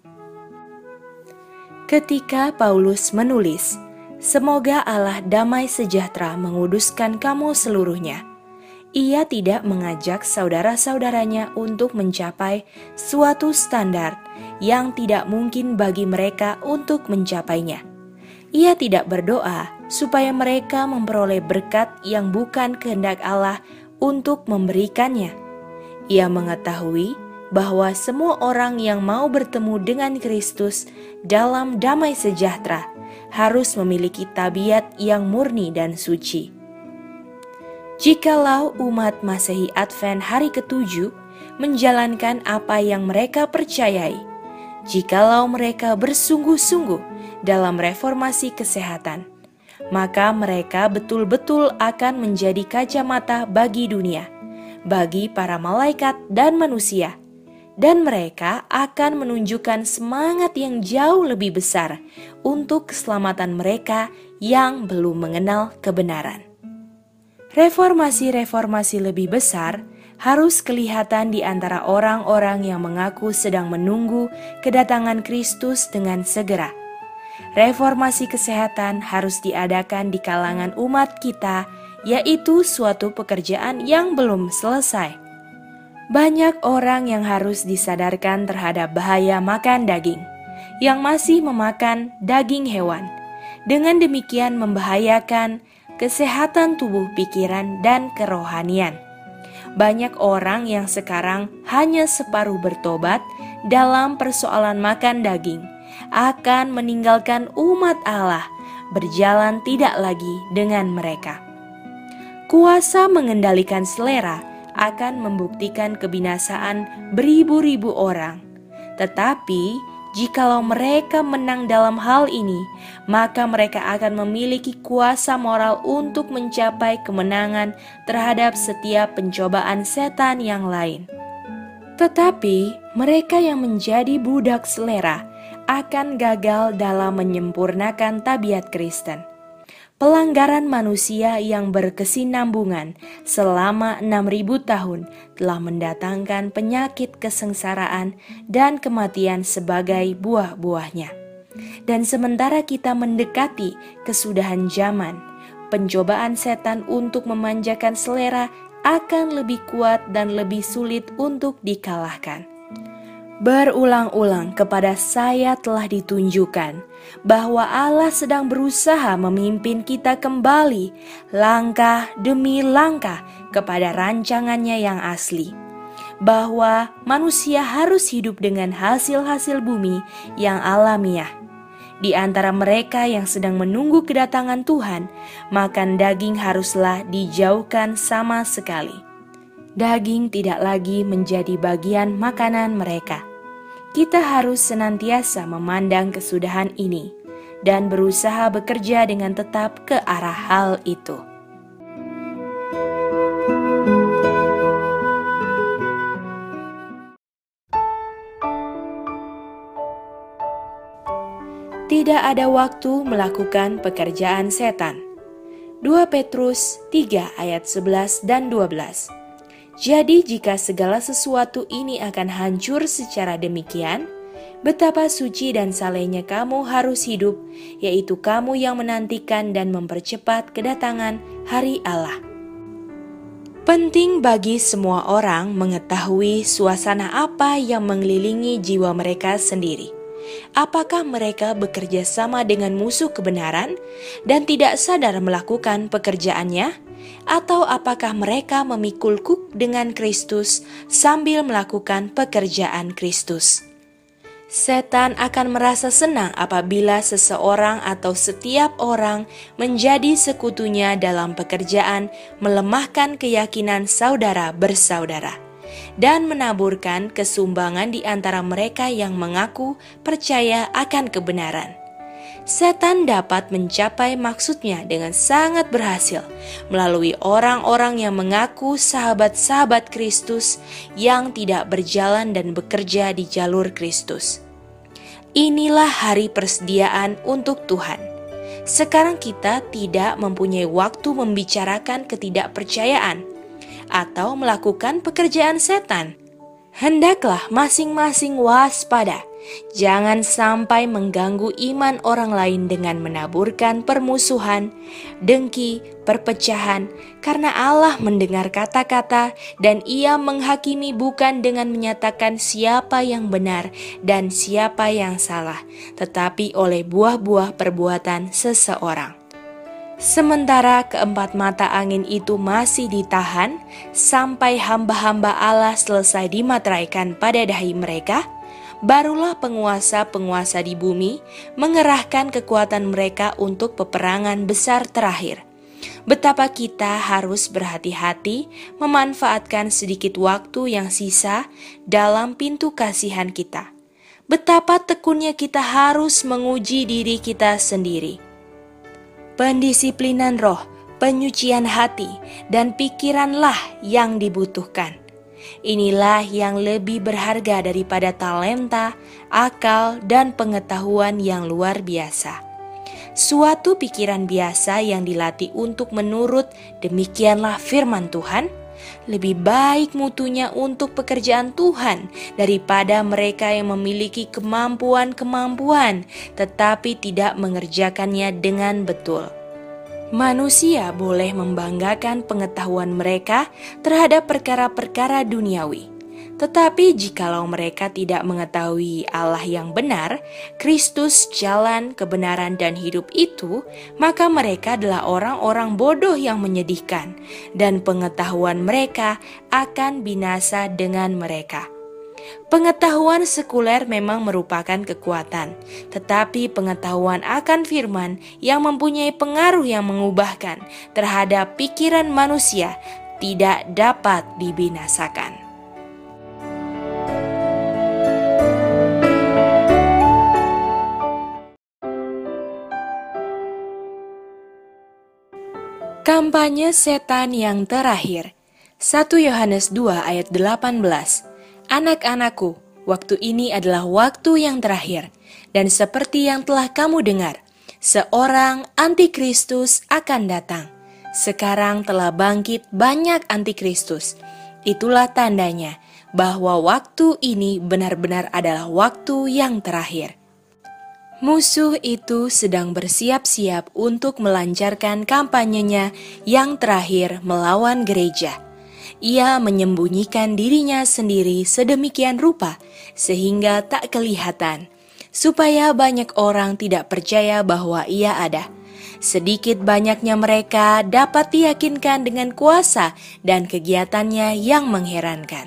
Ketika Paulus menulis, Semoga Allah damai sejahtera menguduskan kamu seluruhnya ia tidak mengajak saudara-saudaranya untuk mencapai suatu standar yang tidak mungkin bagi mereka untuk mencapainya. Ia tidak berdoa supaya mereka memperoleh berkat yang bukan kehendak Allah untuk memberikannya. Ia mengetahui bahwa semua orang yang mau bertemu dengan Kristus dalam damai sejahtera harus memiliki tabiat yang murni dan suci. Jikalau umat Masehi Advent hari ketujuh menjalankan apa yang mereka percayai, jikalau mereka bersungguh-sungguh dalam reformasi kesehatan, maka mereka betul-betul akan menjadi kacamata bagi dunia, bagi para malaikat dan manusia, dan mereka akan menunjukkan semangat yang jauh lebih besar untuk keselamatan mereka yang belum mengenal kebenaran. Reformasi-reformasi lebih besar harus kelihatan di antara orang-orang yang mengaku sedang menunggu kedatangan Kristus dengan segera. Reformasi kesehatan harus diadakan di kalangan umat kita, yaitu suatu pekerjaan yang belum selesai. Banyak orang yang harus disadarkan terhadap bahaya makan daging, yang masih memakan daging hewan. Dengan demikian, membahayakan kesehatan tubuh, pikiran, dan kerohanian. Banyak orang yang sekarang hanya separuh bertobat dalam persoalan makan daging akan meninggalkan umat Allah, berjalan tidak lagi dengan mereka. Kuasa mengendalikan selera akan membuktikan kebinasaan beribu-ribu orang, tetapi jikalau mereka menang dalam hal ini, maka mereka akan memiliki kuasa moral untuk mencapai kemenangan terhadap setiap pencobaan setan yang lain. Tetapi mereka yang menjadi budak selera akan gagal dalam menyempurnakan tabiat Kristen. Pelanggaran manusia yang berkesinambungan selama 6000 tahun telah mendatangkan penyakit kesengsaraan dan kematian sebagai buah-buahnya. Dan sementara kita mendekati kesudahan zaman, pencobaan setan untuk memanjakan selera akan lebih kuat dan lebih sulit untuk dikalahkan. Berulang-ulang kepada saya telah ditunjukkan bahwa Allah sedang berusaha memimpin kita kembali langkah demi langkah kepada rancangannya yang asli. Bahwa manusia harus hidup dengan hasil-hasil bumi yang alamiah. Di antara mereka yang sedang menunggu kedatangan Tuhan, makan daging haruslah dijauhkan sama sekali daging tidak lagi menjadi bagian makanan mereka. Kita harus senantiasa memandang kesudahan ini dan berusaha bekerja dengan tetap ke arah hal itu. Tidak ada waktu melakukan pekerjaan setan. 2 Petrus 3 ayat 11 dan 12 jadi, jika segala sesuatu ini akan hancur secara demikian, betapa suci dan salehnya kamu harus hidup, yaitu kamu yang menantikan dan mempercepat kedatangan hari Allah. Penting bagi semua orang mengetahui suasana apa yang mengelilingi jiwa mereka sendiri. Apakah mereka bekerja sama dengan musuh kebenaran dan tidak sadar melakukan pekerjaannya? atau apakah mereka memikul kuk dengan Kristus sambil melakukan pekerjaan Kristus? Setan akan merasa senang apabila seseorang atau setiap orang menjadi sekutunya dalam pekerjaan melemahkan keyakinan saudara bersaudara dan menaburkan kesumbangan di antara mereka yang mengaku percaya akan kebenaran setan dapat mencapai maksudnya dengan sangat berhasil melalui orang-orang yang mengaku sahabat-sahabat Kristus yang tidak berjalan dan bekerja di jalur Kristus. Inilah hari persediaan untuk Tuhan. Sekarang kita tidak mempunyai waktu membicarakan ketidakpercayaan atau melakukan pekerjaan setan. Hendaklah masing-masing waspada Jangan sampai mengganggu iman orang lain dengan menaburkan permusuhan, dengki, perpecahan, karena Allah mendengar kata-kata dan Ia menghakimi bukan dengan menyatakan siapa yang benar dan siapa yang salah, tetapi oleh buah-buah perbuatan seseorang. Sementara keempat mata angin itu masih ditahan sampai hamba-hamba Allah selesai dimateraikan pada dahi mereka, barulah penguasa-penguasa di bumi mengerahkan kekuatan mereka untuk peperangan besar terakhir. Betapa kita harus berhati-hati memanfaatkan sedikit waktu yang sisa dalam pintu kasihan kita. Betapa tekunnya kita harus menguji diri kita sendiri. Pendisiplinan roh, penyucian hati, dan pikiranlah yang dibutuhkan Inilah yang lebih berharga daripada talenta, akal, dan pengetahuan yang luar biasa. Suatu pikiran biasa yang dilatih untuk menurut, demikianlah firman Tuhan, lebih baik mutunya untuk pekerjaan Tuhan daripada mereka yang memiliki kemampuan-kemampuan tetapi tidak mengerjakannya dengan betul. Manusia boleh membanggakan pengetahuan mereka terhadap perkara-perkara duniawi. Tetapi jikalau mereka tidak mengetahui Allah yang benar, Kristus, jalan, kebenaran, dan hidup itu, maka mereka adalah orang-orang bodoh yang menyedihkan, dan pengetahuan mereka akan binasa dengan mereka. Pengetahuan sekuler memang merupakan kekuatan, tetapi pengetahuan akan firman yang mempunyai pengaruh yang mengubahkan terhadap pikiran manusia tidak dapat dibinasakan. Kampanye setan yang terakhir 1 Yohanes 2 ayat 18 Anak-anakku, waktu ini adalah waktu yang terakhir dan seperti yang telah kamu dengar, seorang antikristus akan datang. Sekarang telah bangkit banyak antikristus. Itulah tandanya bahwa waktu ini benar-benar adalah waktu yang terakhir. Musuh itu sedang bersiap-siap untuk melancarkan kampanyenya yang terakhir melawan gereja. Ia menyembunyikan dirinya sendiri sedemikian rupa sehingga tak kelihatan, supaya banyak orang tidak percaya bahwa ia ada. Sedikit banyaknya mereka dapat diyakinkan dengan kuasa dan kegiatannya yang mengherankan.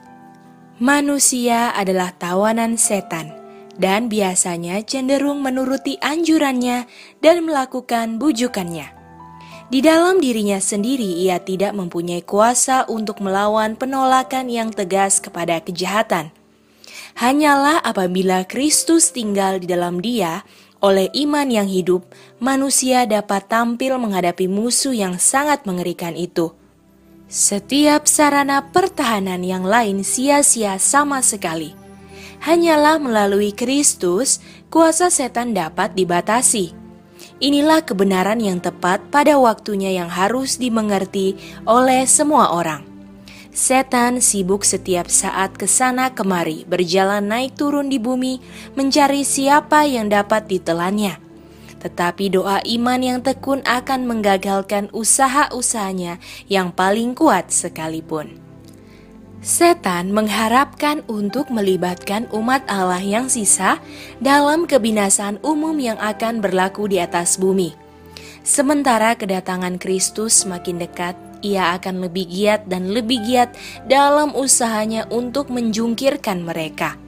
Manusia adalah tawanan setan dan biasanya cenderung menuruti anjurannya dan melakukan bujukannya. Di dalam dirinya sendiri, ia tidak mempunyai kuasa untuk melawan penolakan yang tegas kepada kejahatan. Hanyalah apabila Kristus tinggal di dalam Dia, oleh iman yang hidup, manusia dapat tampil menghadapi musuh yang sangat mengerikan itu. Setiap sarana pertahanan yang lain sia-sia sama sekali hanyalah melalui Kristus kuasa setan dapat dibatasi. Inilah kebenaran yang tepat pada waktunya yang harus dimengerti oleh semua orang. Setan sibuk setiap saat ke sana kemari, berjalan naik turun di bumi, mencari siapa yang dapat ditelannya. Tetapi doa iman yang tekun akan menggagalkan usaha-usahanya yang paling kuat sekalipun. Setan mengharapkan untuk melibatkan umat Allah yang sisa dalam kebinasaan umum yang akan berlaku di atas bumi. Sementara kedatangan Kristus semakin dekat, ia akan lebih giat dan lebih giat dalam usahanya untuk menjungkirkan mereka.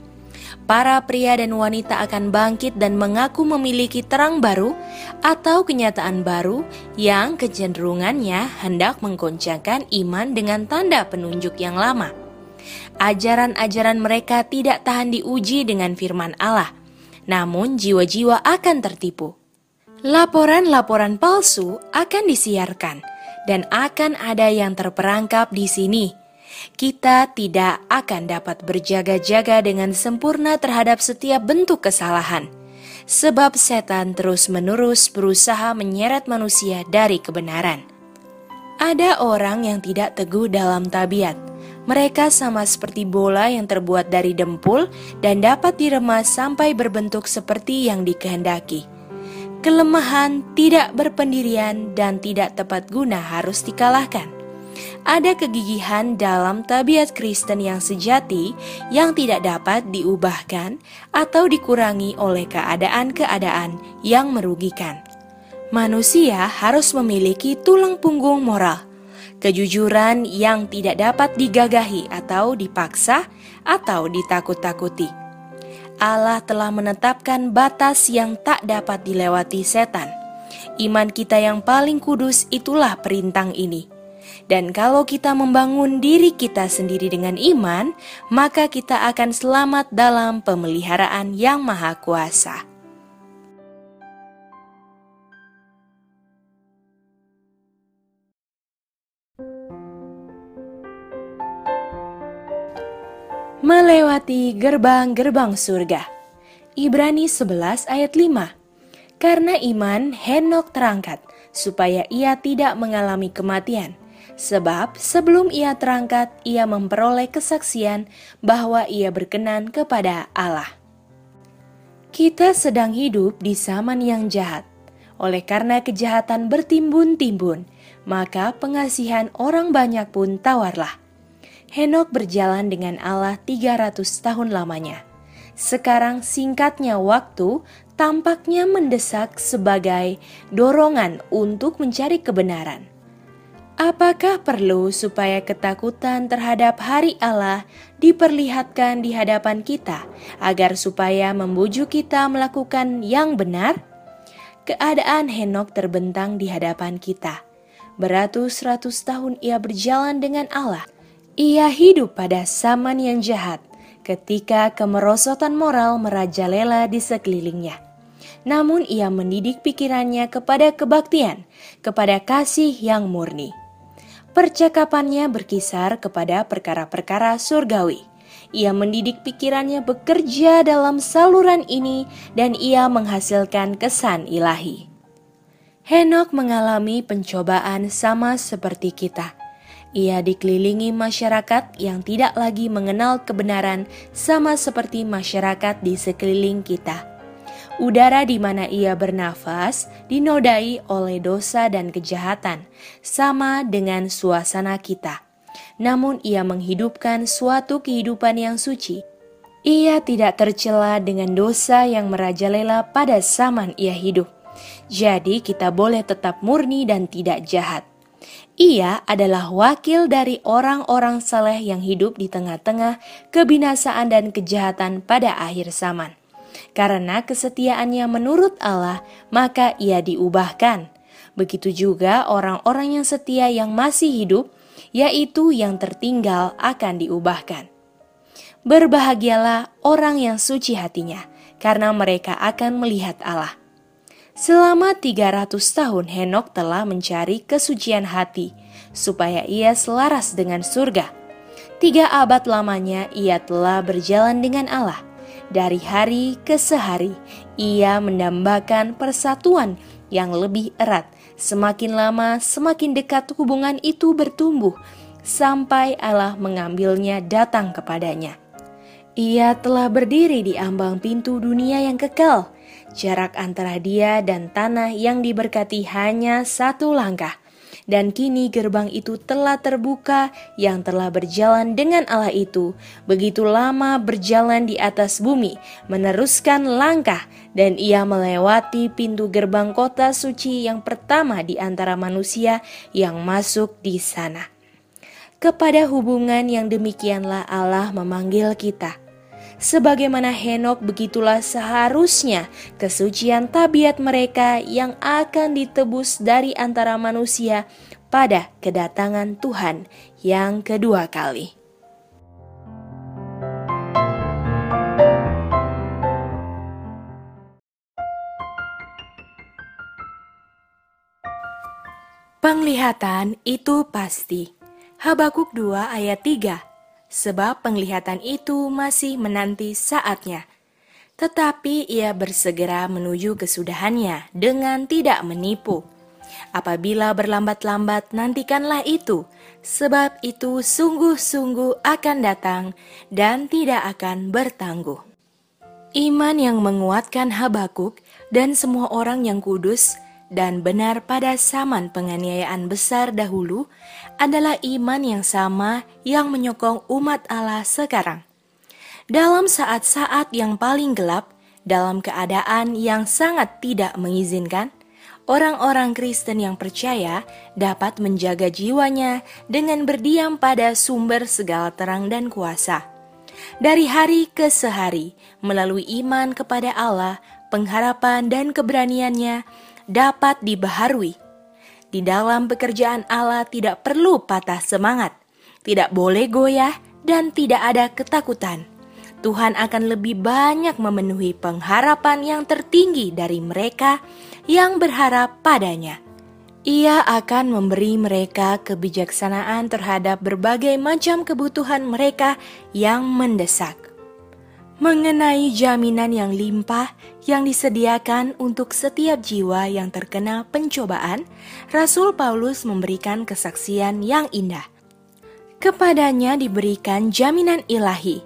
Para pria dan wanita akan bangkit dan mengaku memiliki terang baru atau kenyataan baru yang kecenderungannya hendak menggoncangkan iman dengan tanda penunjuk yang lama ajaran-ajaran mereka tidak tahan diuji dengan firman Allah, namun jiwa-jiwa akan tertipu. Laporan-laporan palsu akan disiarkan, dan akan ada yang terperangkap di sini. Kita tidak akan dapat berjaga-jaga dengan sempurna terhadap setiap bentuk kesalahan, sebab setan terus-menerus berusaha menyeret manusia dari kebenaran. Ada orang yang tidak teguh dalam tabiat, mereka sama seperti bola yang terbuat dari dempul dan dapat diremas sampai berbentuk seperti yang dikehendaki. Kelemahan, tidak berpendirian, dan tidak tepat guna harus dikalahkan. Ada kegigihan dalam tabiat Kristen yang sejati yang tidak dapat diubahkan atau dikurangi oleh keadaan-keadaan yang merugikan. Manusia harus memiliki tulang punggung moral kejujuran yang tidak dapat digagahi atau dipaksa atau ditakut-takuti. Allah telah menetapkan batas yang tak dapat dilewati setan. Iman kita yang paling kudus itulah perintang ini. Dan kalau kita membangun diri kita sendiri dengan iman, maka kita akan selamat dalam pemeliharaan yang maha kuasa. Melewati gerbang-gerbang surga. Ibrani 11 ayat 5. Karena iman Henok terangkat supaya ia tidak mengalami kematian Sebab sebelum ia terangkat, ia memperoleh kesaksian bahwa ia berkenan kepada Allah. Kita sedang hidup di zaman yang jahat. Oleh karena kejahatan bertimbun-timbun, maka pengasihan orang banyak pun tawarlah. Henok berjalan dengan Allah 300 tahun lamanya. Sekarang singkatnya waktu tampaknya mendesak sebagai dorongan untuk mencari kebenaran. Apakah perlu supaya ketakutan terhadap hari Allah diperlihatkan di hadapan kita, agar supaya membujuk kita melakukan yang benar? Keadaan Henok terbentang di hadapan kita. Beratus-ratus tahun ia berjalan dengan Allah. Ia hidup pada zaman yang jahat, ketika kemerosotan moral merajalela di sekelilingnya namun ia mendidik pikirannya kepada kebaktian, kepada kasih yang murni. Percakapannya berkisar kepada perkara-perkara surgawi. Ia mendidik pikirannya bekerja dalam saluran ini dan ia menghasilkan kesan ilahi. Henok mengalami pencobaan sama seperti kita. Ia dikelilingi masyarakat yang tidak lagi mengenal kebenaran sama seperti masyarakat di sekeliling kita. Udara di mana ia bernafas dinodai oleh dosa dan kejahatan, sama dengan suasana kita. Namun, ia menghidupkan suatu kehidupan yang suci. Ia tidak tercela dengan dosa yang merajalela pada zaman ia hidup. Jadi, kita boleh tetap murni dan tidak jahat. Ia adalah wakil dari orang-orang saleh yang hidup di tengah-tengah kebinasaan dan kejahatan pada akhir zaman. Karena kesetiaannya menurut Allah, maka ia diubahkan. Begitu juga orang-orang yang setia yang masih hidup, yaitu yang tertinggal akan diubahkan. Berbahagialah orang yang suci hatinya, karena mereka akan melihat Allah. Selama 300 tahun Henok telah mencari kesucian hati, supaya ia selaras dengan surga. Tiga abad lamanya ia telah berjalan dengan Allah dari hari ke sehari, ia mendambakan persatuan yang lebih erat. Semakin lama, semakin dekat hubungan itu bertumbuh, sampai Allah mengambilnya datang kepadanya. Ia telah berdiri di ambang pintu dunia yang kekal. Jarak antara dia dan tanah yang diberkati hanya satu langkah. Dan kini gerbang itu telah terbuka yang telah berjalan dengan Allah itu, begitu lama berjalan di atas bumi, meneruskan langkah, dan ia melewati pintu gerbang kota suci yang pertama di antara manusia yang masuk di sana. Kepada hubungan yang demikianlah Allah memanggil kita Sebagaimana Henok begitulah seharusnya kesucian tabiat mereka yang akan ditebus dari antara manusia pada kedatangan Tuhan yang kedua kali. Penglihatan itu pasti. Habakuk 2 ayat 3 sebab penglihatan itu masih menanti saatnya. Tetapi ia bersegera menuju kesudahannya dengan tidak menipu. Apabila berlambat-lambat, nantikanlah itu, sebab itu sungguh-sungguh akan datang dan tidak akan bertangguh. Iman yang menguatkan Habakuk dan semua orang yang kudus dan benar pada zaman penganiayaan besar dahulu adalah iman yang sama yang menyokong umat Allah sekarang. Dalam saat-saat yang paling gelap, dalam keadaan yang sangat tidak mengizinkan, orang-orang Kristen yang percaya dapat menjaga jiwanya dengan berdiam pada sumber segala terang dan kuasa. Dari hari ke sehari, melalui iman kepada Allah, pengharapan dan keberaniannya, dapat dibaharui. Di dalam pekerjaan Allah tidak perlu patah semangat, tidak boleh goyah, dan tidak ada ketakutan. Tuhan akan lebih banyak memenuhi pengharapan yang tertinggi dari mereka yang berharap padanya. Ia akan memberi mereka kebijaksanaan terhadap berbagai macam kebutuhan mereka yang mendesak. Mengenai jaminan yang limpah yang disediakan untuk setiap jiwa yang terkena pencobaan, Rasul Paulus memberikan kesaksian yang indah. Kepadanya diberikan jaminan ilahi.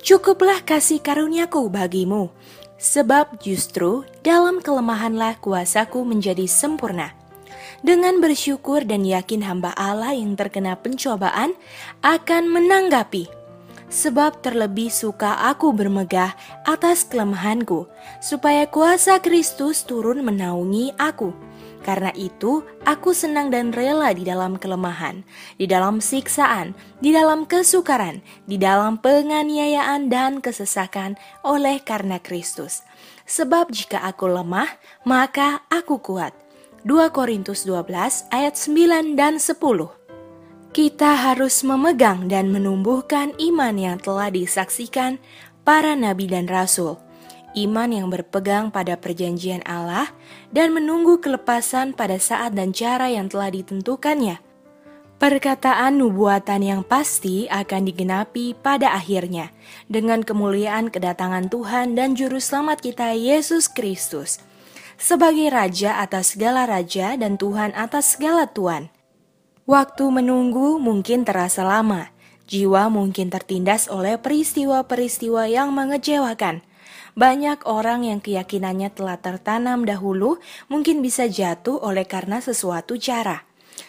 Cukuplah kasih karuniaku bagimu, sebab justru dalam kelemahanlah kuasaku menjadi sempurna. Dengan bersyukur dan yakin hamba Allah yang terkena pencobaan akan menanggapi sebab terlebih suka aku bermegah atas kelemahanku, supaya kuasa Kristus turun menaungi aku. Karena itu, aku senang dan rela di dalam kelemahan, di dalam siksaan, di dalam kesukaran, di dalam penganiayaan dan kesesakan oleh karena Kristus. Sebab jika aku lemah, maka aku kuat. 2 Korintus 12 ayat 9 dan 10 kita harus memegang dan menumbuhkan iman yang telah disaksikan para nabi dan rasul. Iman yang berpegang pada perjanjian Allah dan menunggu kelepasan pada saat dan cara yang telah ditentukannya. Perkataan nubuatan yang pasti akan digenapi pada akhirnya dengan kemuliaan kedatangan Tuhan dan Juru Selamat kita Yesus Kristus sebagai Raja atas segala Raja dan Tuhan atas segala Tuhan Waktu menunggu mungkin terasa lama, jiwa mungkin tertindas oleh peristiwa-peristiwa yang mengecewakan. Banyak orang yang keyakinannya telah tertanam dahulu mungkin bisa jatuh oleh karena sesuatu cara.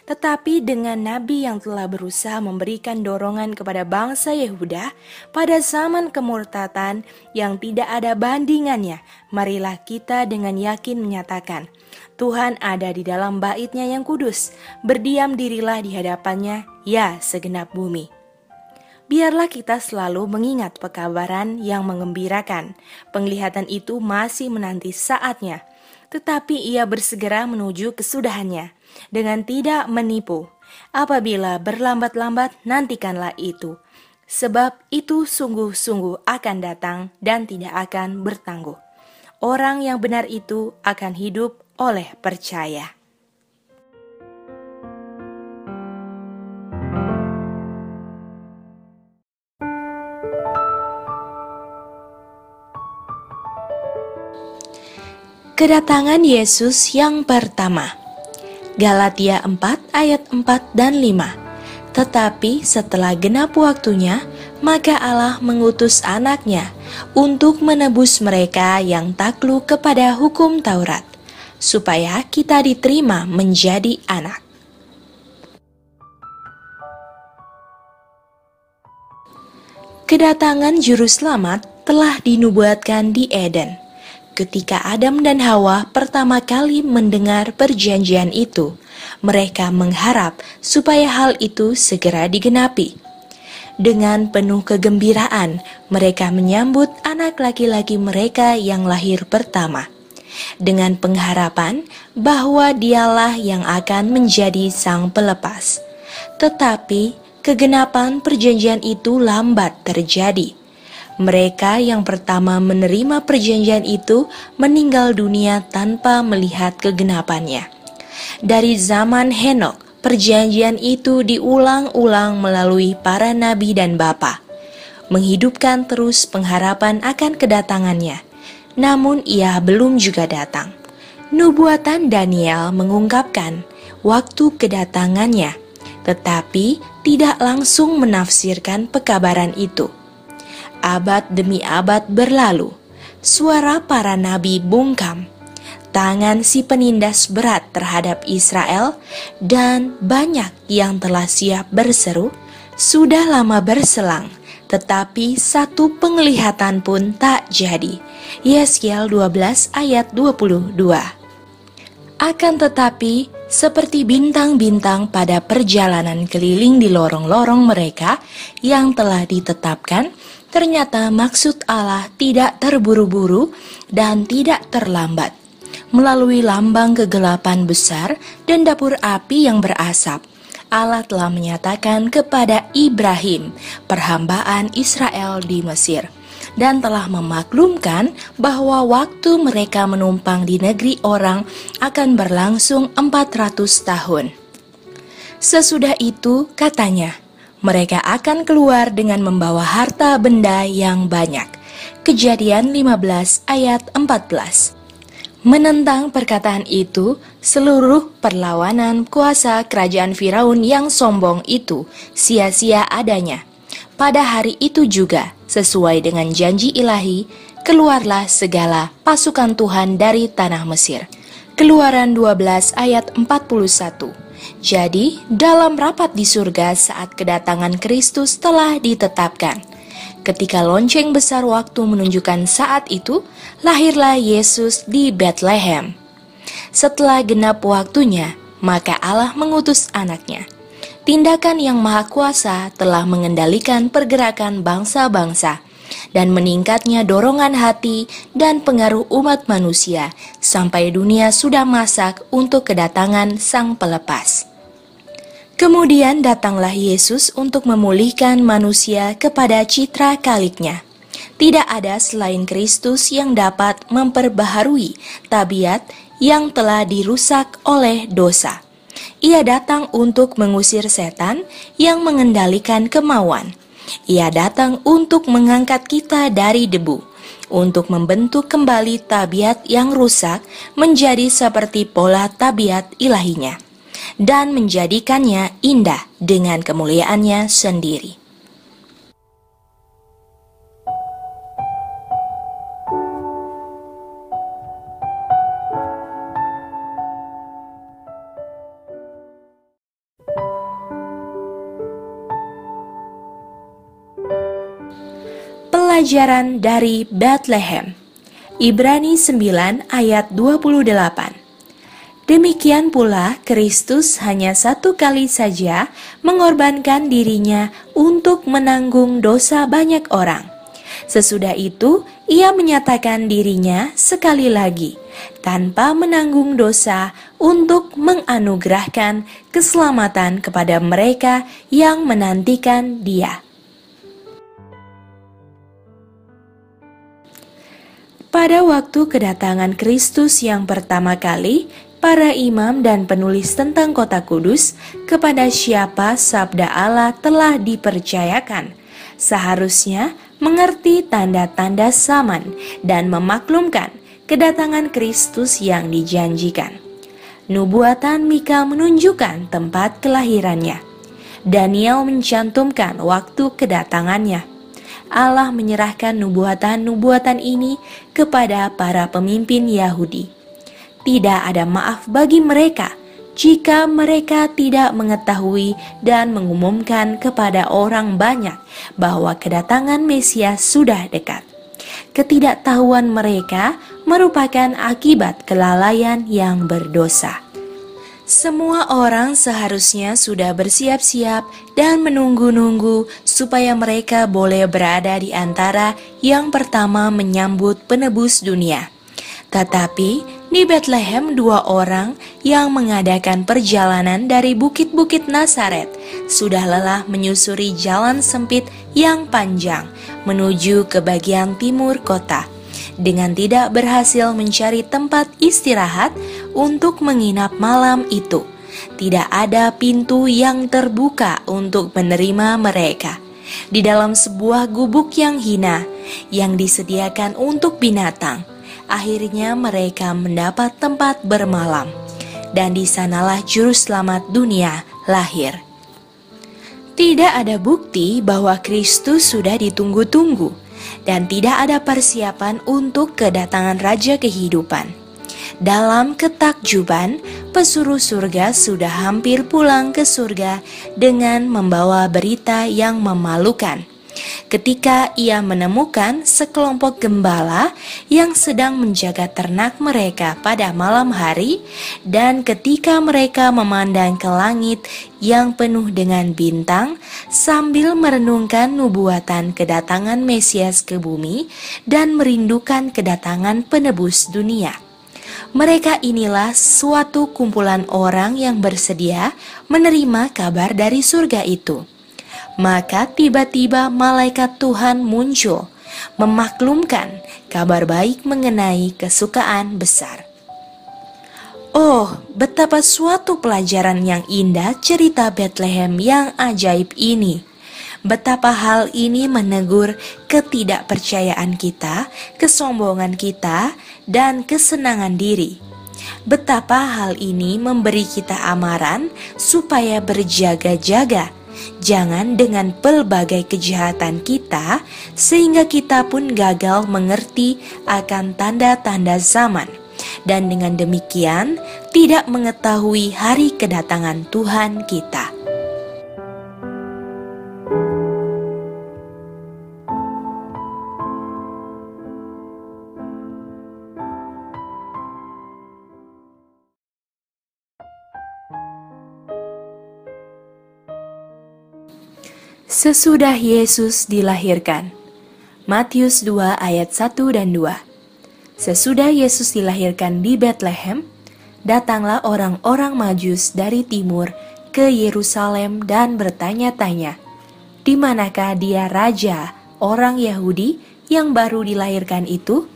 Tetapi dengan nabi yang telah berusaha memberikan dorongan kepada bangsa Yehuda pada zaman kemurtatan yang tidak ada bandingannya, marilah kita dengan yakin menyatakan, Tuhan ada di dalam baitnya yang kudus, berdiam dirilah di hadapannya, ya segenap bumi. Biarlah kita selalu mengingat pekabaran yang mengembirakan. Penglihatan itu masih menanti saatnya, tetapi ia bersegera menuju kesudahannya dengan tidak menipu. Apabila berlambat-lambat, nantikanlah itu, sebab itu sungguh-sungguh akan datang dan tidak akan bertangguh. Orang yang benar itu akan hidup oleh percaya. Kedatangan Yesus yang pertama Galatia 4 ayat 4 dan 5 Tetapi setelah genap waktunya, maka Allah mengutus anaknya untuk menebus mereka yang takluk kepada hukum Taurat supaya kita diterima menjadi anak. Kedatangan Juru Selamat telah dinubuatkan di Eden. Ketika Adam dan Hawa pertama kali mendengar perjanjian itu, mereka mengharap supaya hal itu segera digenapi. Dengan penuh kegembiraan, mereka menyambut anak laki-laki mereka yang lahir pertama dengan pengharapan bahwa dialah yang akan menjadi sang pelepas. Tetapi kegenapan perjanjian itu lambat terjadi. Mereka yang pertama menerima perjanjian itu meninggal dunia tanpa melihat kegenapannya. Dari zaman Henok, perjanjian itu diulang-ulang melalui para nabi dan bapa, menghidupkan terus pengharapan akan kedatangannya namun ia belum juga datang. Nubuatan Daniel mengungkapkan waktu kedatangannya, tetapi tidak langsung menafsirkan pekabaran itu. Abad demi abad berlalu, suara para nabi bungkam, tangan si penindas berat terhadap Israel, dan banyak yang telah siap berseru, sudah lama berselang, tetapi satu penglihatan pun tak jadi Yeskiel 12 ayat 22. Akan tetapi, seperti bintang-bintang pada perjalanan keliling di lorong-lorong mereka yang telah ditetapkan, ternyata maksud Allah tidak terburu-buru dan tidak terlambat. Melalui lambang kegelapan besar dan dapur api yang berasap, Allah telah menyatakan kepada Ibrahim perhambaan Israel di Mesir dan telah memaklumkan bahwa waktu mereka menumpang di negeri orang akan berlangsung 400 tahun. Sesudah itu, katanya, mereka akan keluar dengan membawa harta benda yang banyak, Kejadian 15 ayat 14. Menentang perkataan itu, seluruh perlawanan kuasa kerajaan Firaun yang sombong itu sia-sia adanya. Pada hari itu juga, sesuai dengan janji ilahi, keluarlah segala pasukan Tuhan dari tanah Mesir. Keluaran 12 ayat 41. Jadi, dalam rapat di surga saat kedatangan Kristus telah ditetapkan, Ketika lonceng besar waktu menunjukkan saat itu, lahirlah Yesus di Bethlehem. Setelah genap waktunya, maka Allah mengutus anaknya. Tindakan yang maha kuasa telah mengendalikan pergerakan bangsa-bangsa dan meningkatnya dorongan hati dan pengaruh umat manusia sampai dunia sudah masak untuk kedatangan Sang Pelepas. Kemudian datanglah Yesus untuk memulihkan manusia kepada citra kaliknya. Tidak ada selain Kristus yang dapat memperbaharui tabiat yang telah dirusak oleh dosa. Ia datang untuk mengusir setan yang mengendalikan kemauan. Ia datang untuk mengangkat kita dari debu, untuk membentuk kembali tabiat yang rusak menjadi seperti pola tabiat ilahinya dan menjadikannya indah dengan kemuliaannya sendiri. Pelajaran dari Bethlehem Ibrani 9 ayat 28 Demikian pula, Kristus hanya satu kali saja mengorbankan dirinya untuk menanggung dosa banyak orang. Sesudah itu, ia menyatakan dirinya sekali lagi tanpa menanggung dosa untuk menganugerahkan keselamatan kepada mereka yang menantikan Dia. Pada waktu kedatangan Kristus yang pertama kali, para imam dan penulis tentang kota kudus kepada siapa sabda Allah telah dipercayakan. Seharusnya mengerti tanda-tanda zaman dan memaklumkan kedatangan Kristus yang dijanjikan. Nubuatan Mika menunjukkan tempat kelahirannya. Daniel mencantumkan waktu kedatangannya. Allah menyerahkan nubuatan-nubuatan ini kepada para pemimpin Yahudi tidak ada maaf bagi mereka jika mereka tidak mengetahui dan mengumumkan kepada orang banyak bahwa kedatangan Mesias sudah dekat. Ketidaktahuan mereka merupakan akibat kelalaian yang berdosa. Semua orang seharusnya sudah bersiap-siap dan menunggu-nunggu supaya mereka boleh berada di antara yang pertama menyambut penebus dunia. Tetapi di Bethlehem, dua orang yang mengadakan perjalanan dari bukit-bukit Nazaret sudah lelah menyusuri jalan sempit yang panjang menuju ke bagian timur kota. Dengan tidak berhasil mencari tempat istirahat untuk menginap malam itu, tidak ada pintu yang terbuka untuk menerima mereka. Di dalam sebuah gubuk yang hina yang disediakan untuk binatang, akhirnya mereka mendapat tempat bermalam, dan di sanalah juru selamat dunia lahir. Tidak ada bukti bahwa Kristus sudah ditunggu-tunggu, dan tidak ada persiapan untuk kedatangan Raja Kehidupan. Dalam ketakjuban, pesuruh surga sudah hampir pulang ke surga dengan membawa berita yang memalukan ketika ia menemukan sekelompok gembala yang sedang menjaga ternak mereka pada malam hari, dan ketika mereka memandang ke langit yang penuh dengan bintang sambil merenungkan nubuatan kedatangan Mesias ke bumi dan merindukan kedatangan penebus dunia. Mereka inilah suatu kumpulan orang yang bersedia menerima kabar dari surga itu. Maka tiba-tiba malaikat Tuhan muncul, memaklumkan kabar baik mengenai kesukaan besar. Oh, betapa suatu pelajaran yang indah cerita Bethlehem yang ajaib ini. Betapa hal ini menegur ketidakpercayaan kita, kesombongan kita, dan kesenangan diri. Betapa hal ini memberi kita amaran supaya berjaga-jaga jangan dengan pelbagai kejahatan kita, sehingga kita pun gagal mengerti akan tanda-tanda zaman, dan dengan demikian tidak mengetahui hari kedatangan Tuhan kita. Sesudah Yesus dilahirkan. Matius 2 ayat 1 dan 2. Sesudah Yesus dilahirkan di Bethlehem, datanglah orang-orang Majus dari timur ke Yerusalem dan bertanya-tanya, "Di manakah dia raja orang Yahudi yang baru dilahirkan itu?"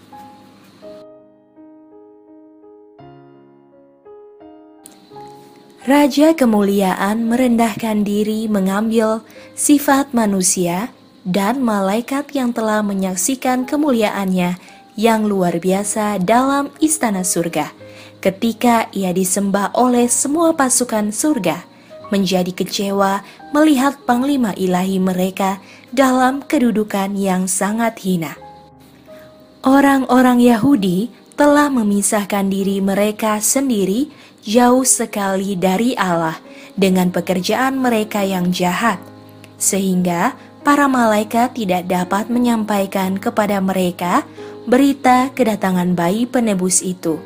Raja kemuliaan merendahkan diri mengambil sifat manusia dan malaikat yang telah menyaksikan kemuliaannya yang luar biasa dalam istana surga. Ketika ia disembah oleh semua pasukan surga, menjadi kecewa melihat panglima ilahi mereka dalam kedudukan yang sangat hina. Orang-orang Yahudi telah memisahkan diri mereka sendiri jauh sekali dari Allah dengan pekerjaan mereka yang jahat, sehingga para malaikat tidak dapat menyampaikan kepada mereka berita kedatangan bayi penebus itu.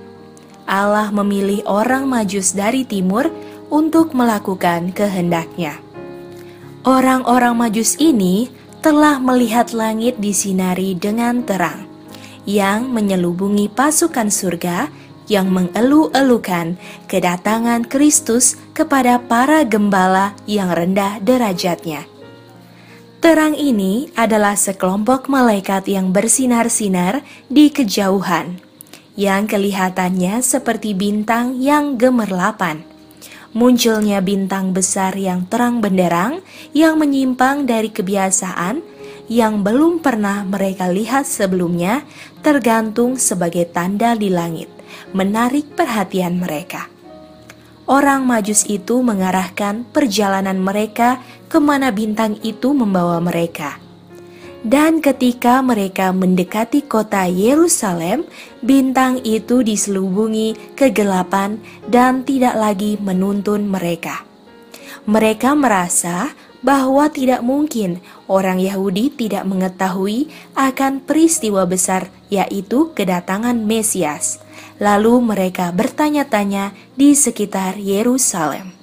Allah memilih orang Majus dari timur untuk melakukan kehendaknya. Orang-orang Majus ini telah melihat langit disinari dengan terang, yang menyelubungi pasukan surga yang mengeluh-elukan kedatangan Kristus kepada para gembala yang rendah derajatnya. Terang ini adalah sekelompok malaikat yang bersinar-sinar di kejauhan, yang kelihatannya seperti bintang yang gemerlapan. Munculnya bintang besar yang terang benderang yang menyimpang dari kebiasaan yang belum pernah mereka lihat sebelumnya tergantung sebagai tanda di langit menarik perhatian mereka. Orang Majus itu mengarahkan perjalanan mereka ke mana bintang itu membawa mereka. Dan ketika mereka mendekati kota Yerusalem, bintang itu diselubungi kegelapan dan tidak lagi menuntun mereka. Mereka merasa bahwa tidak mungkin orang Yahudi tidak mengetahui akan peristiwa besar, yaitu kedatangan Mesias. Lalu mereka bertanya-tanya di sekitar Yerusalem.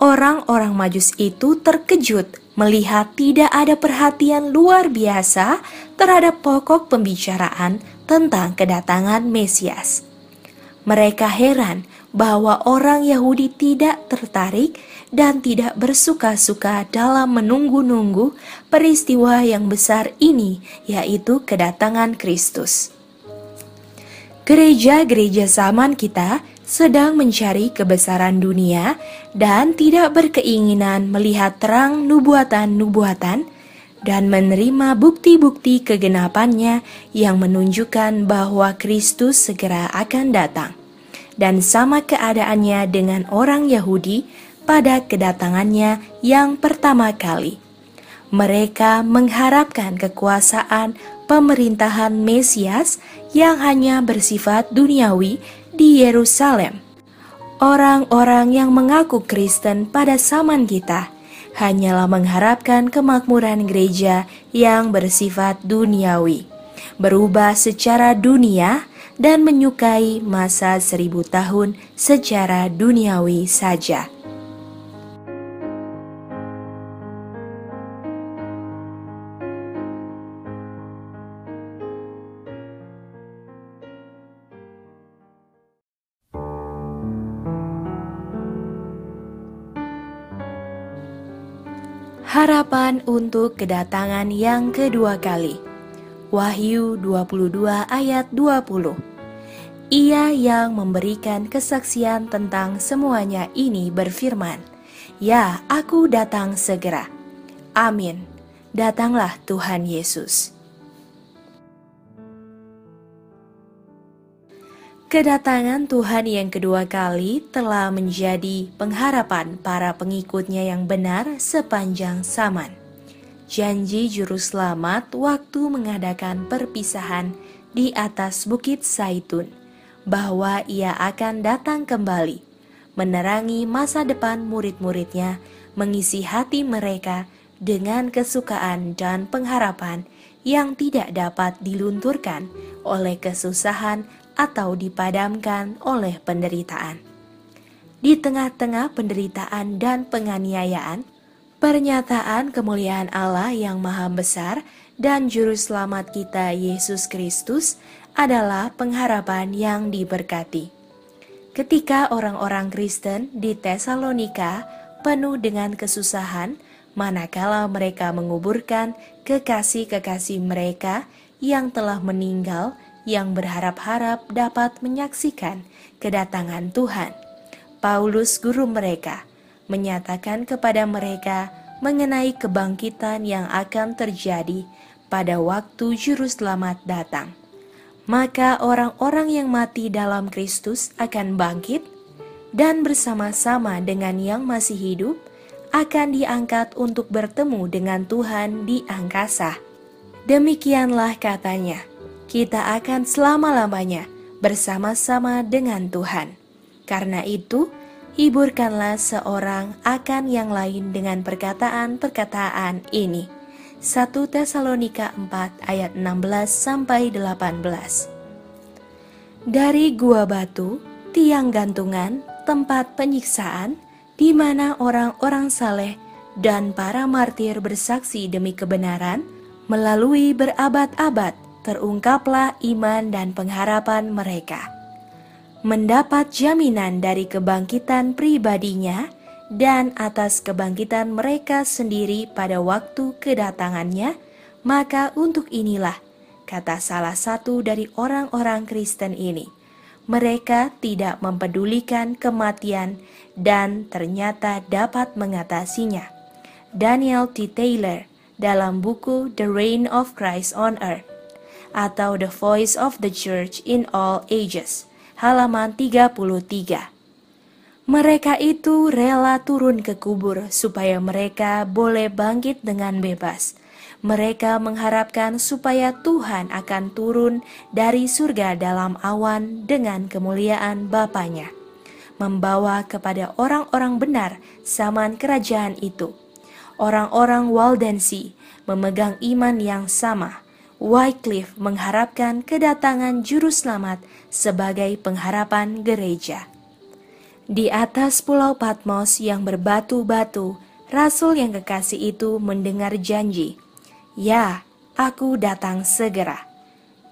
Orang-orang Majus itu terkejut melihat tidak ada perhatian luar biasa terhadap pokok pembicaraan tentang kedatangan Mesias. Mereka heran bahwa orang Yahudi tidak tertarik dan tidak bersuka-suka dalam menunggu-nunggu peristiwa yang besar ini, yaitu kedatangan Kristus. Gereja-gereja zaman kita sedang mencari kebesaran dunia dan tidak berkeinginan melihat terang nubuatan-nubuatan dan menerima bukti-bukti kegenapannya yang menunjukkan bahwa Kristus segera akan datang. Dan sama keadaannya dengan orang Yahudi pada kedatangannya yang pertama kali. Mereka mengharapkan kekuasaan pemerintahan Mesias yang hanya bersifat duniawi di Yerusalem. Orang-orang yang mengaku Kristen pada zaman kita hanyalah mengharapkan kemakmuran gereja yang bersifat duniawi, berubah secara dunia dan menyukai masa seribu tahun secara duniawi saja. Harapan untuk kedatangan yang kedua kali. Wahyu 22 ayat 20. Ia yang memberikan kesaksian tentang semuanya ini berfirman, "Ya, aku datang segera." Amin. Datanglah Tuhan Yesus. Kedatangan Tuhan yang kedua kali telah menjadi pengharapan para pengikutnya yang benar sepanjang zaman. Janji juru selamat waktu mengadakan perpisahan di atas bukit Saitun, bahwa ia akan datang kembali, menerangi masa depan murid-muridnya, mengisi hati mereka dengan kesukaan dan pengharapan yang tidak dapat dilunturkan oleh kesusahan atau dipadamkan oleh penderitaan. Di tengah-tengah penderitaan dan penganiayaan, pernyataan kemuliaan Allah yang Maha Besar dan Juru Selamat kita Yesus Kristus adalah pengharapan yang diberkati. Ketika orang-orang Kristen di Tesalonika penuh dengan kesusahan, manakala mereka menguburkan kekasih-kekasih mereka yang telah meninggal yang berharap-harap dapat menyaksikan kedatangan Tuhan. Paulus, guru mereka, menyatakan kepada mereka mengenai kebangkitan yang akan terjadi pada waktu Juru Selamat datang. Maka orang-orang yang mati dalam Kristus akan bangkit dan bersama-sama dengan yang masih hidup akan diangkat untuk bertemu dengan Tuhan di angkasa. Demikianlah katanya kita akan selama-lamanya bersama-sama dengan Tuhan. Karena itu, hiburkanlah seorang akan yang lain dengan perkataan-perkataan ini. 1 Tesalonika 4 ayat 16 sampai 18. Dari gua batu, tiang gantungan, tempat penyiksaan, di mana orang-orang saleh dan para martir bersaksi demi kebenaran melalui berabad-abad terungkaplah iman dan pengharapan mereka. Mendapat jaminan dari kebangkitan pribadinya dan atas kebangkitan mereka sendiri pada waktu kedatangannya, maka untuk inilah kata salah satu dari orang-orang Kristen ini. Mereka tidak mempedulikan kematian dan ternyata dapat mengatasinya. Daniel T. Taylor dalam buku The Reign of Christ on Earth atau The Voice of the Church in All Ages, halaman 33. Mereka itu rela turun ke kubur supaya mereka boleh bangkit dengan bebas. Mereka mengharapkan supaya Tuhan akan turun dari surga dalam awan dengan kemuliaan Bapaknya, membawa kepada orang-orang benar zaman kerajaan itu. Orang-orang Waldensi memegang iman yang sama, Wycliffe mengharapkan kedatangan Juru Selamat sebagai pengharapan gereja. Di atas pulau Patmos yang berbatu-batu, Rasul yang kekasih itu mendengar janji, "Ya, aku datang segera."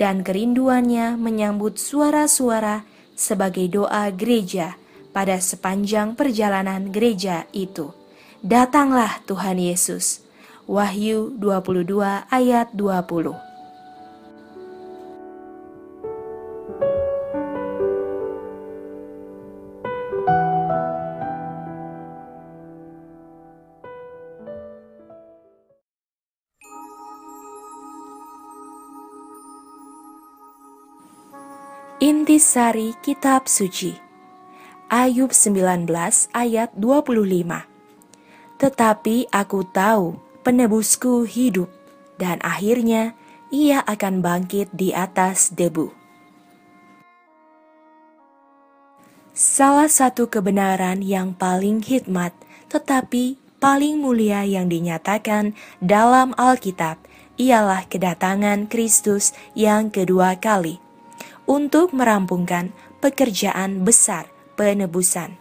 Dan kerinduannya menyambut suara-suara sebagai doa gereja pada sepanjang perjalanan gereja itu. Datanglah Tuhan Yesus. Wahyu 22 ayat 20. Intisari Kitab Suci. Ayub 19 ayat 25 Tetapi aku tahu penebusku hidup dan akhirnya ia akan bangkit di atas debu. Salah satu kebenaran yang paling hikmat tetapi paling mulia yang dinyatakan dalam Alkitab ialah kedatangan Kristus yang kedua kali untuk merampungkan pekerjaan besar penebusan.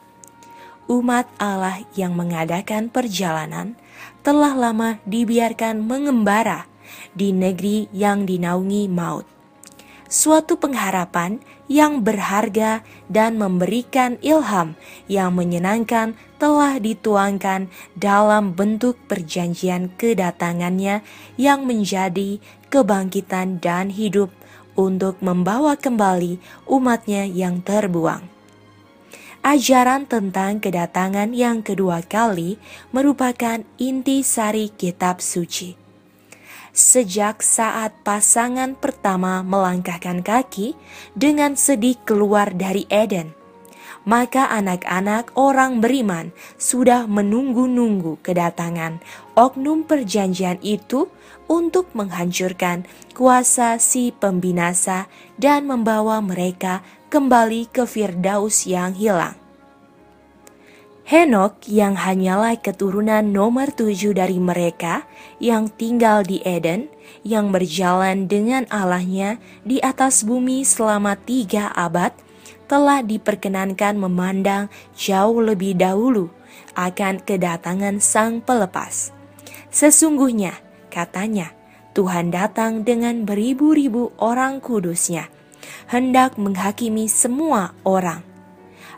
Umat Allah yang mengadakan perjalanan telah lama dibiarkan mengembara di negeri yang dinaungi maut. Suatu pengharapan yang berharga dan memberikan ilham yang menyenangkan telah dituangkan dalam bentuk perjanjian kedatangannya yang menjadi kebangkitan dan hidup untuk membawa kembali umatnya yang terbuang. ajaran tentang kedatangan yang kedua kali merupakan inti sari kitab suci. Sejak saat pasangan pertama melangkahkan kaki dengan sedih keluar dari Eden, maka anak-anak orang beriman sudah menunggu-nunggu kedatangan oknum perjanjian itu untuk menghancurkan kuasa si pembinasa dan membawa mereka kembali ke Firdaus yang hilang. Henok yang hanyalah keturunan nomor tujuh dari mereka yang tinggal di Eden, yang berjalan dengan Allahnya di atas bumi selama tiga abad, telah diperkenankan memandang jauh lebih dahulu akan kedatangan sang pelepas. Sesungguhnya, katanya, Tuhan datang dengan beribu-ribu orang kudusnya, hendak menghakimi semua orang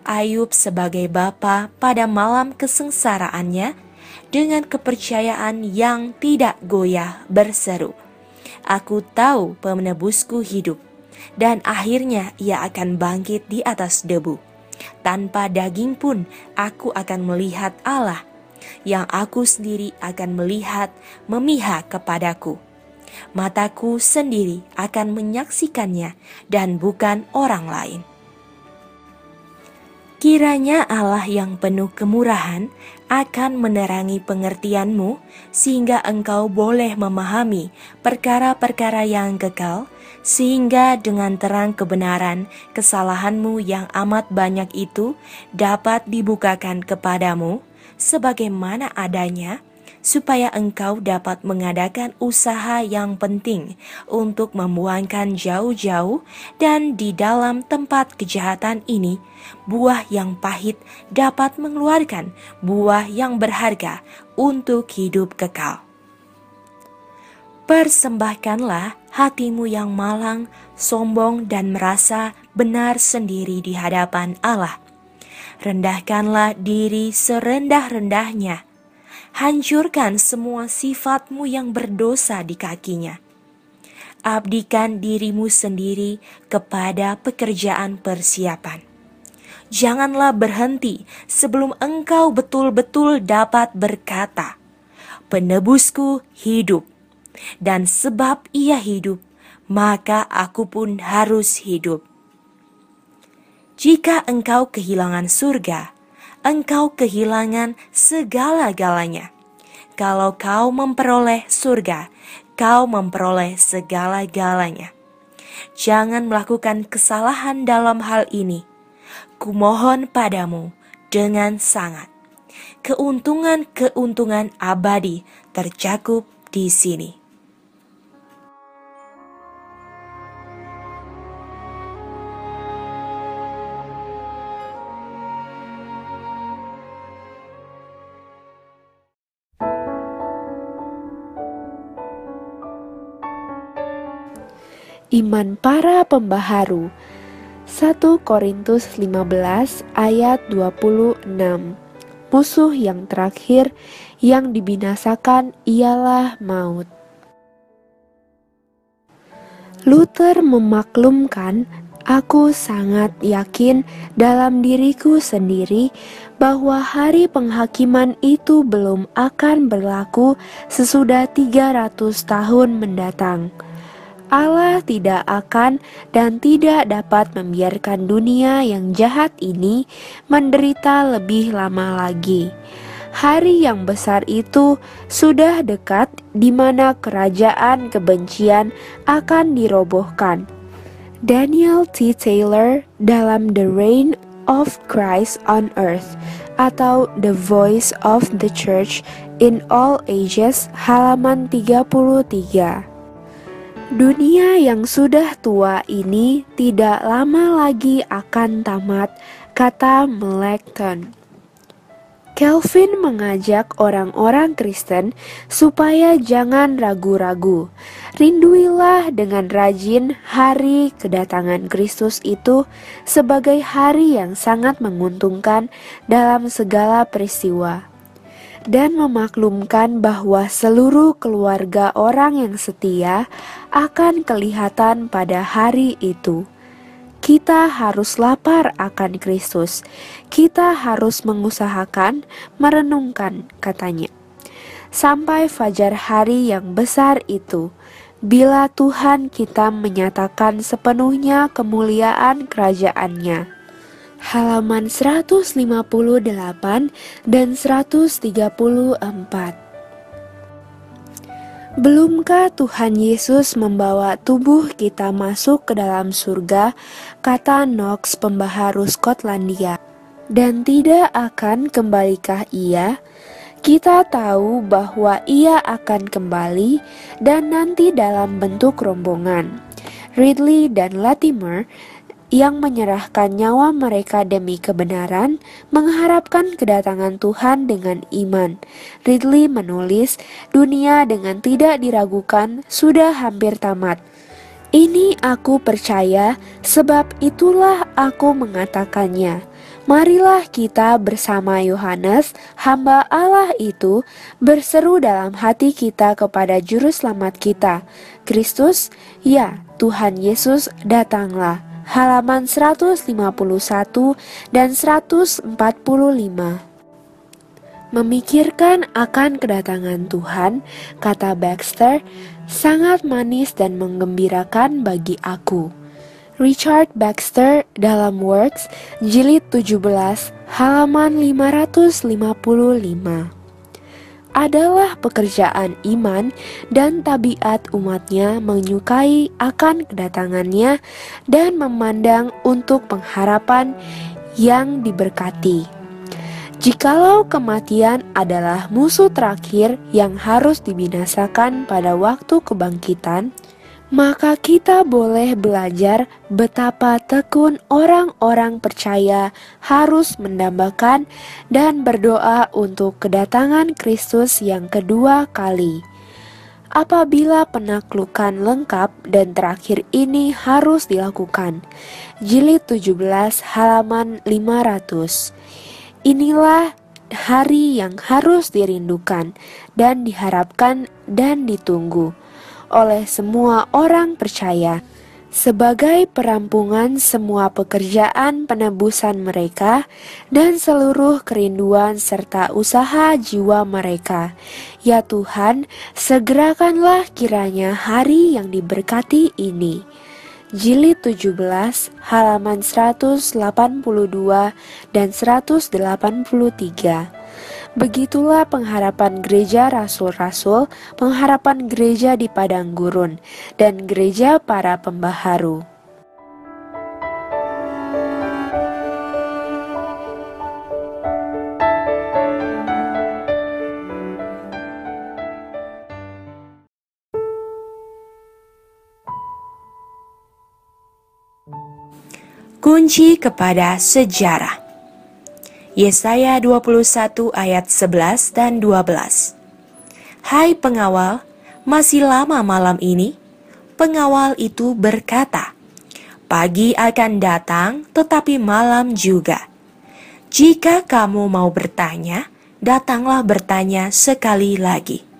Ayub sebagai bapa pada malam kesengsaraannya dengan kepercayaan yang tidak goyah berseru, Aku tahu penebusku hidup, dan akhirnya ia akan bangkit di atas debu. Tanpa daging pun aku akan melihat Allah, yang aku sendiri akan melihat memihak kepadaku. Mataku sendiri akan menyaksikannya dan bukan orang lain. Kiranya Allah yang penuh kemurahan akan menerangi pengertianmu sehingga engkau boleh memahami perkara-perkara yang kekal sehingga dengan terang kebenaran kesalahanmu yang amat banyak itu dapat dibukakan kepadamu sebagaimana adanya supaya engkau dapat mengadakan usaha yang penting untuk membuangkan jauh-jauh dan di dalam tempat kejahatan ini buah yang pahit dapat mengeluarkan buah yang berharga untuk hidup kekal. Persembahkanlah hatimu yang malang, sombong, dan merasa benar sendiri di hadapan Allah. Rendahkanlah diri serendah-rendahnya hancurkan semua sifatmu yang berdosa di kakinya. Abdikan dirimu sendiri kepada pekerjaan persiapan. Janganlah berhenti sebelum engkau betul-betul dapat berkata, "Penebusku hidup." Dan sebab ia hidup, maka aku pun harus hidup. Jika engkau kehilangan surga, engkau kehilangan segala-galanya. Kalau kau memperoleh surga, kau memperoleh segala-galanya. Jangan melakukan kesalahan dalam hal ini. Kumohon padamu dengan sangat. Keuntungan-keuntungan abadi tercakup di sini. Iman para pembaharu 1 Korintus 15 ayat 26 Musuh yang terakhir yang dibinasakan ialah maut. Luther memaklumkan, aku sangat yakin dalam diriku sendiri bahwa hari penghakiman itu belum akan berlaku sesudah 300 tahun mendatang. Allah tidak akan dan tidak dapat membiarkan dunia yang jahat ini menderita lebih lama lagi. Hari yang besar itu sudah dekat, di mana kerajaan kebencian akan dirobohkan. Daniel T. Taylor dalam The Reign of Christ on Earth atau The Voice of the Church in All Ages halaman 33. Dunia yang sudah tua ini tidak lama lagi akan tamat, kata Melanchthon. Calvin mengajak orang-orang Kristen supaya jangan ragu-ragu. Rinduilah dengan rajin hari kedatangan Kristus itu sebagai hari yang sangat menguntungkan dalam segala peristiwa dan memaklumkan bahwa seluruh keluarga orang yang setia akan kelihatan pada hari itu. kita harus lapar akan Kristus. Kita harus mengusahakan, merenungkan, katanya. Sampai fajar hari yang besar itu, bila Tuhan kita menyatakan sepenuhnya kemuliaan kerajaannya. Halaman 158 dan 134 Belumkah Tuhan Yesus membawa tubuh kita masuk ke dalam surga, kata Knox pembaharu Skotlandia. Dan tidak akan kembalikah ia? Kita tahu bahwa ia akan kembali dan nanti dalam bentuk rombongan. Ridley dan Latimer yang menyerahkan nyawa mereka demi kebenaran, mengharapkan kedatangan Tuhan dengan iman. Ridley menulis, dunia dengan tidak diragukan sudah hampir tamat. Ini aku percaya, sebab itulah aku mengatakannya. Marilah kita bersama Yohanes, hamba Allah itu, berseru dalam hati kita kepada Juru Selamat kita, Kristus, ya Tuhan Yesus, datanglah halaman 151 dan 145. Memikirkan akan kedatangan Tuhan, kata Baxter, sangat manis dan menggembirakan bagi aku. Richard Baxter dalam Works, jilid 17, halaman 555 adalah pekerjaan iman dan tabiat umatnya menyukai akan kedatangannya dan memandang untuk pengharapan yang diberkati. Jikalau kematian adalah musuh terakhir yang harus dibinasakan pada waktu kebangkitan, maka kita boleh belajar betapa tekun orang-orang percaya harus mendambakan dan berdoa untuk kedatangan Kristus yang kedua kali. Apabila penaklukan lengkap dan terakhir ini harus dilakukan. Jilid 17 halaman 500. Inilah hari yang harus dirindukan dan diharapkan dan ditunggu oleh semua orang percaya sebagai perampungan semua pekerjaan penebusan mereka dan seluruh kerinduan serta usaha jiwa mereka. Ya Tuhan, segerakanlah kiranya hari yang diberkati ini. Jilid 17 halaman 182 dan 183 Begitulah pengharapan gereja rasul-rasul, pengharapan gereja di padang gurun, dan gereja para pembaharu. Kunci kepada sejarah Yesaya 21 ayat 11 dan 12. Hai pengawal, masih lama malam ini? Pengawal itu berkata, Pagi akan datang, tetapi malam juga. Jika kamu mau bertanya, datanglah bertanya sekali lagi.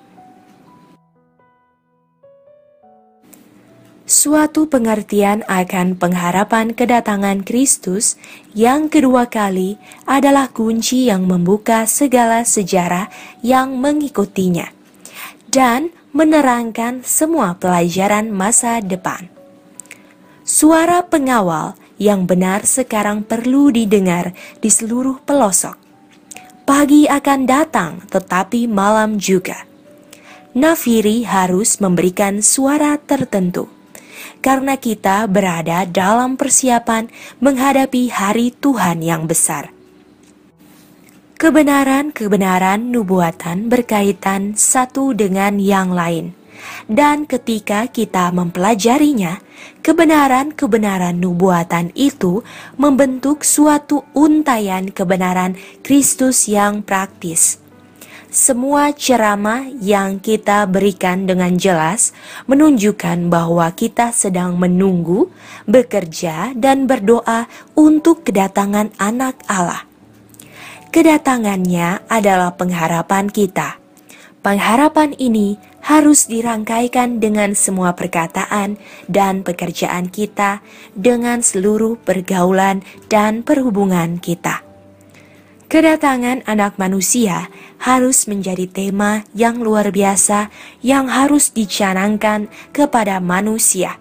Suatu pengertian akan pengharapan kedatangan Kristus yang kedua kali adalah kunci yang membuka segala sejarah yang mengikutinya dan menerangkan semua pelajaran masa depan. Suara pengawal yang benar sekarang perlu didengar di seluruh pelosok. Pagi akan datang, tetapi malam juga. Nafiri harus memberikan suara tertentu karena kita berada dalam persiapan menghadapi hari Tuhan yang besar. Kebenaran-kebenaran nubuatan berkaitan satu dengan yang lain, dan ketika kita mempelajarinya, kebenaran-kebenaran nubuatan itu membentuk suatu untayan kebenaran Kristus yang praktis semua ceramah yang kita berikan dengan jelas menunjukkan bahwa kita sedang menunggu, bekerja, dan berdoa untuk kedatangan Anak Allah. Kedatangannya adalah pengharapan kita. Pengharapan ini harus dirangkaikan dengan semua perkataan dan pekerjaan kita, dengan seluruh pergaulan dan perhubungan kita. Kedatangan Anak Manusia harus menjadi tema yang luar biasa yang harus dicanangkan kepada manusia.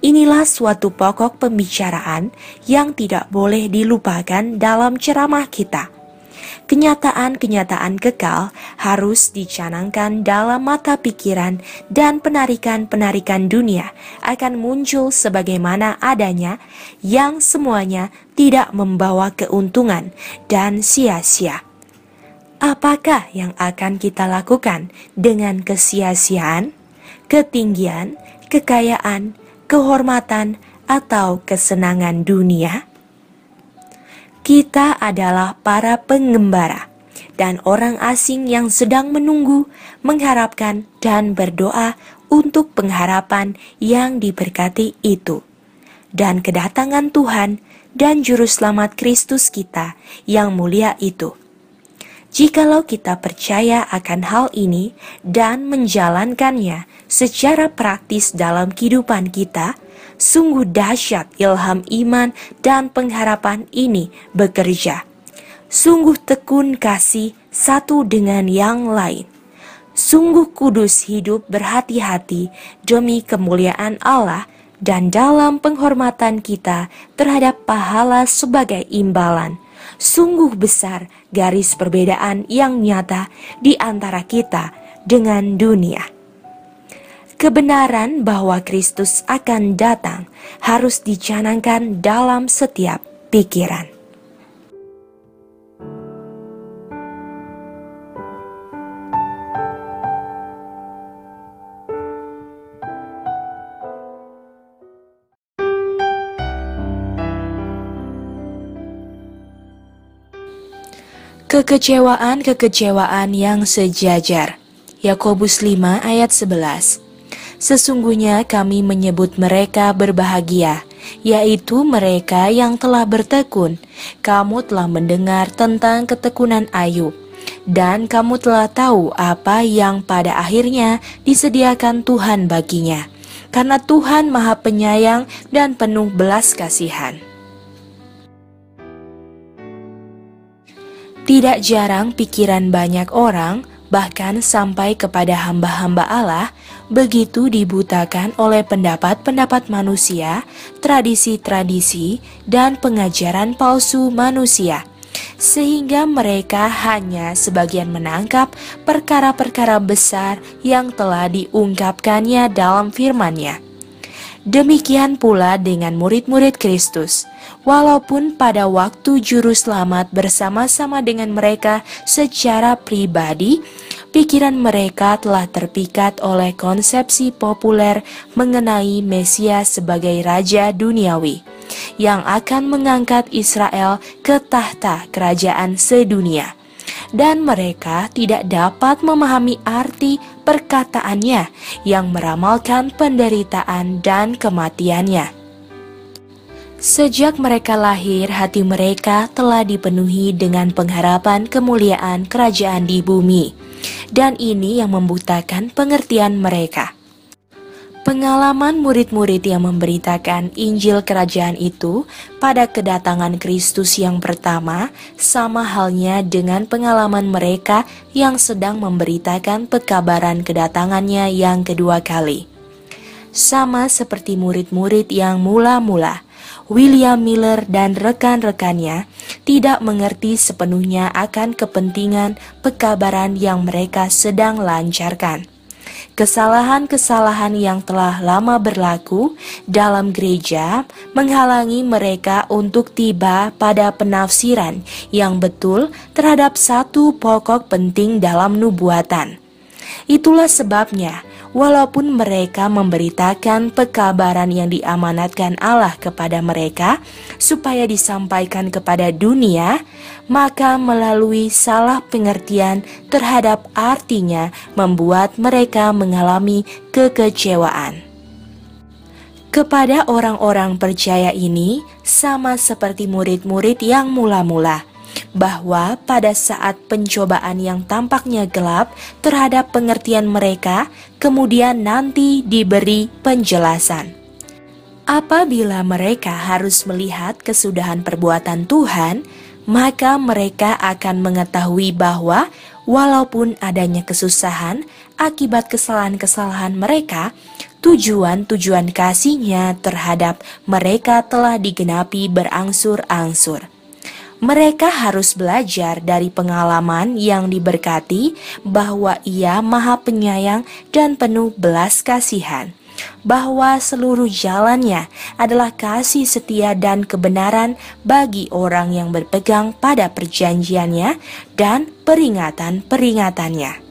Inilah suatu pokok pembicaraan yang tidak boleh dilupakan dalam ceramah kita kenyataan-kenyataan kekal harus dicanangkan dalam mata pikiran dan penarikan-penarikan dunia akan muncul sebagaimana adanya yang semuanya tidak membawa keuntungan dan sia-sia. Apakah yang akan kita lakukan dengan kesia-siaan, ketinggian, kekayaan, kehormatan, atau kesenangan dunia? Kita adalah para pengembara dan orang asing yang sedang menunggu, mengharapkan, dan berdoa untuk pengharapan yang diberkati itu. Dan kedatangan Tuhan dan Juru Selamat Kristus kita yang mulia itu. Jikalau kita percaya akan hal ini dan menjalankannya secara praktis dalam kehidupan kita, Sungguh dahsyat ilham iman dan pengharapan ini bekerja. Sungguh tekun kasih satu dengan yang lain. Sungguh kudus hidup berhati-hati demi kemuliaan Allah dan dalam penghormatan kita terhadap pahala sebagai imbalan. Sungguh besar garis perbedaan yang nyata di antara kita dengan dunia. Kebenaran bahwa Kristus akan datang harus dicanangkan dalam setiap pikiran. Kekecewaan-kekecewaan yang sejajar. Yakobus 5 ayat 11 Sesungguhnya kami menyebut mereka berbahagia, yaitu mereka yang telah bertekun. Kamu telah mendengar tentang ketekunan Ayub, dan kamu telah tahu apa yang pada akhirnya disediakan Tuhan baginya, karena Tuhan Maha Penyayang dan penuh belas kasihan. Tidak jarang pikiran banyak orang bahkan sampai kepada hamba-hamba Allah, begitu dibutakan oleh pendapat-pendapat manusia, tradisi-tradisi, dan pengajaran palsu manusia, sehingga mereka hanya sebagian menangkap perkara-perkara besar yang telah diungkapkannya dalam firman-Nya. Demikian pula dengan murid-murid Kristus. Walaupun pada waktu juru selamat bersama-sama dengan mereka secara pribadi, pikiran mereka telah terpikat oleh konsepsi populer mengenai Mesias sebagai raja duniawi yang akan mengangkat Israel ke tahta kerajaan sedunia dan mereka tidak dapat memahami arti perkataannya yang meramalkan penderitaan dan kematiannya. Sejak mereka lahir, hati mereka telah dipenuhi dengan pengharapan kemuliaan kerajaan di bumi, dan ini yang membutakan pengertian mereka. Pengalaman murid-murid yang memberitakan Injil Kerajaan itu pada kedatangan Kristus yang pertama sama halnya dengan pengalaman mereka yang sedang memberitakan pekabaran kedatangannya yang kedua kali. Sama seperti murid-murid yang mula-mula, William Miller dan rekan-rekannya tidak mengerti sepenuhnya akan kepentingan pekabaran yang mereka sedang lancarkan Kesalahan-kesalahan yang telah lama berlaku dalam gereja menghalangi mereka untuk tiba pada penafsiran yang betul terhadap satu pokok penting dalam nubuatan. Itulah sebabnya walaupun mereka memberitakan pekabaran yang diamanatkan Allah kepada mereka supaya disampaikan kepada dunia, maka melalui salah pengertian terhadap artinya membuat mereka mengalami kekecewaan. Kepada orang-orang percaya ini, sama seperti murid-murid yang mula-mula, bahwa pada saat pencobaan yang tampaknya gelap terhadap pengertian mereka, kemudian nanti diberi penjelasan. Apabila mereka harus melihat kesudahan perbuatan Tuhan, maka mereka akan mengetahui bahwa walaupun adanya kesusahan akibat kesalahan-kesalahan mereka, tujuan-tujuan kasihnya terhadap mereka telah digenapi berangsur-angsur. Mereka harus belajar dari pengalaman yang diberkati bahwa Ia Maha Penyayang dan penuh belas kasihan, bahwa seluruh jalannya adalah kasih setia dan kebenaran bagi orang yang berpegang pada perjanjiannya dan peringatan-peringatannya.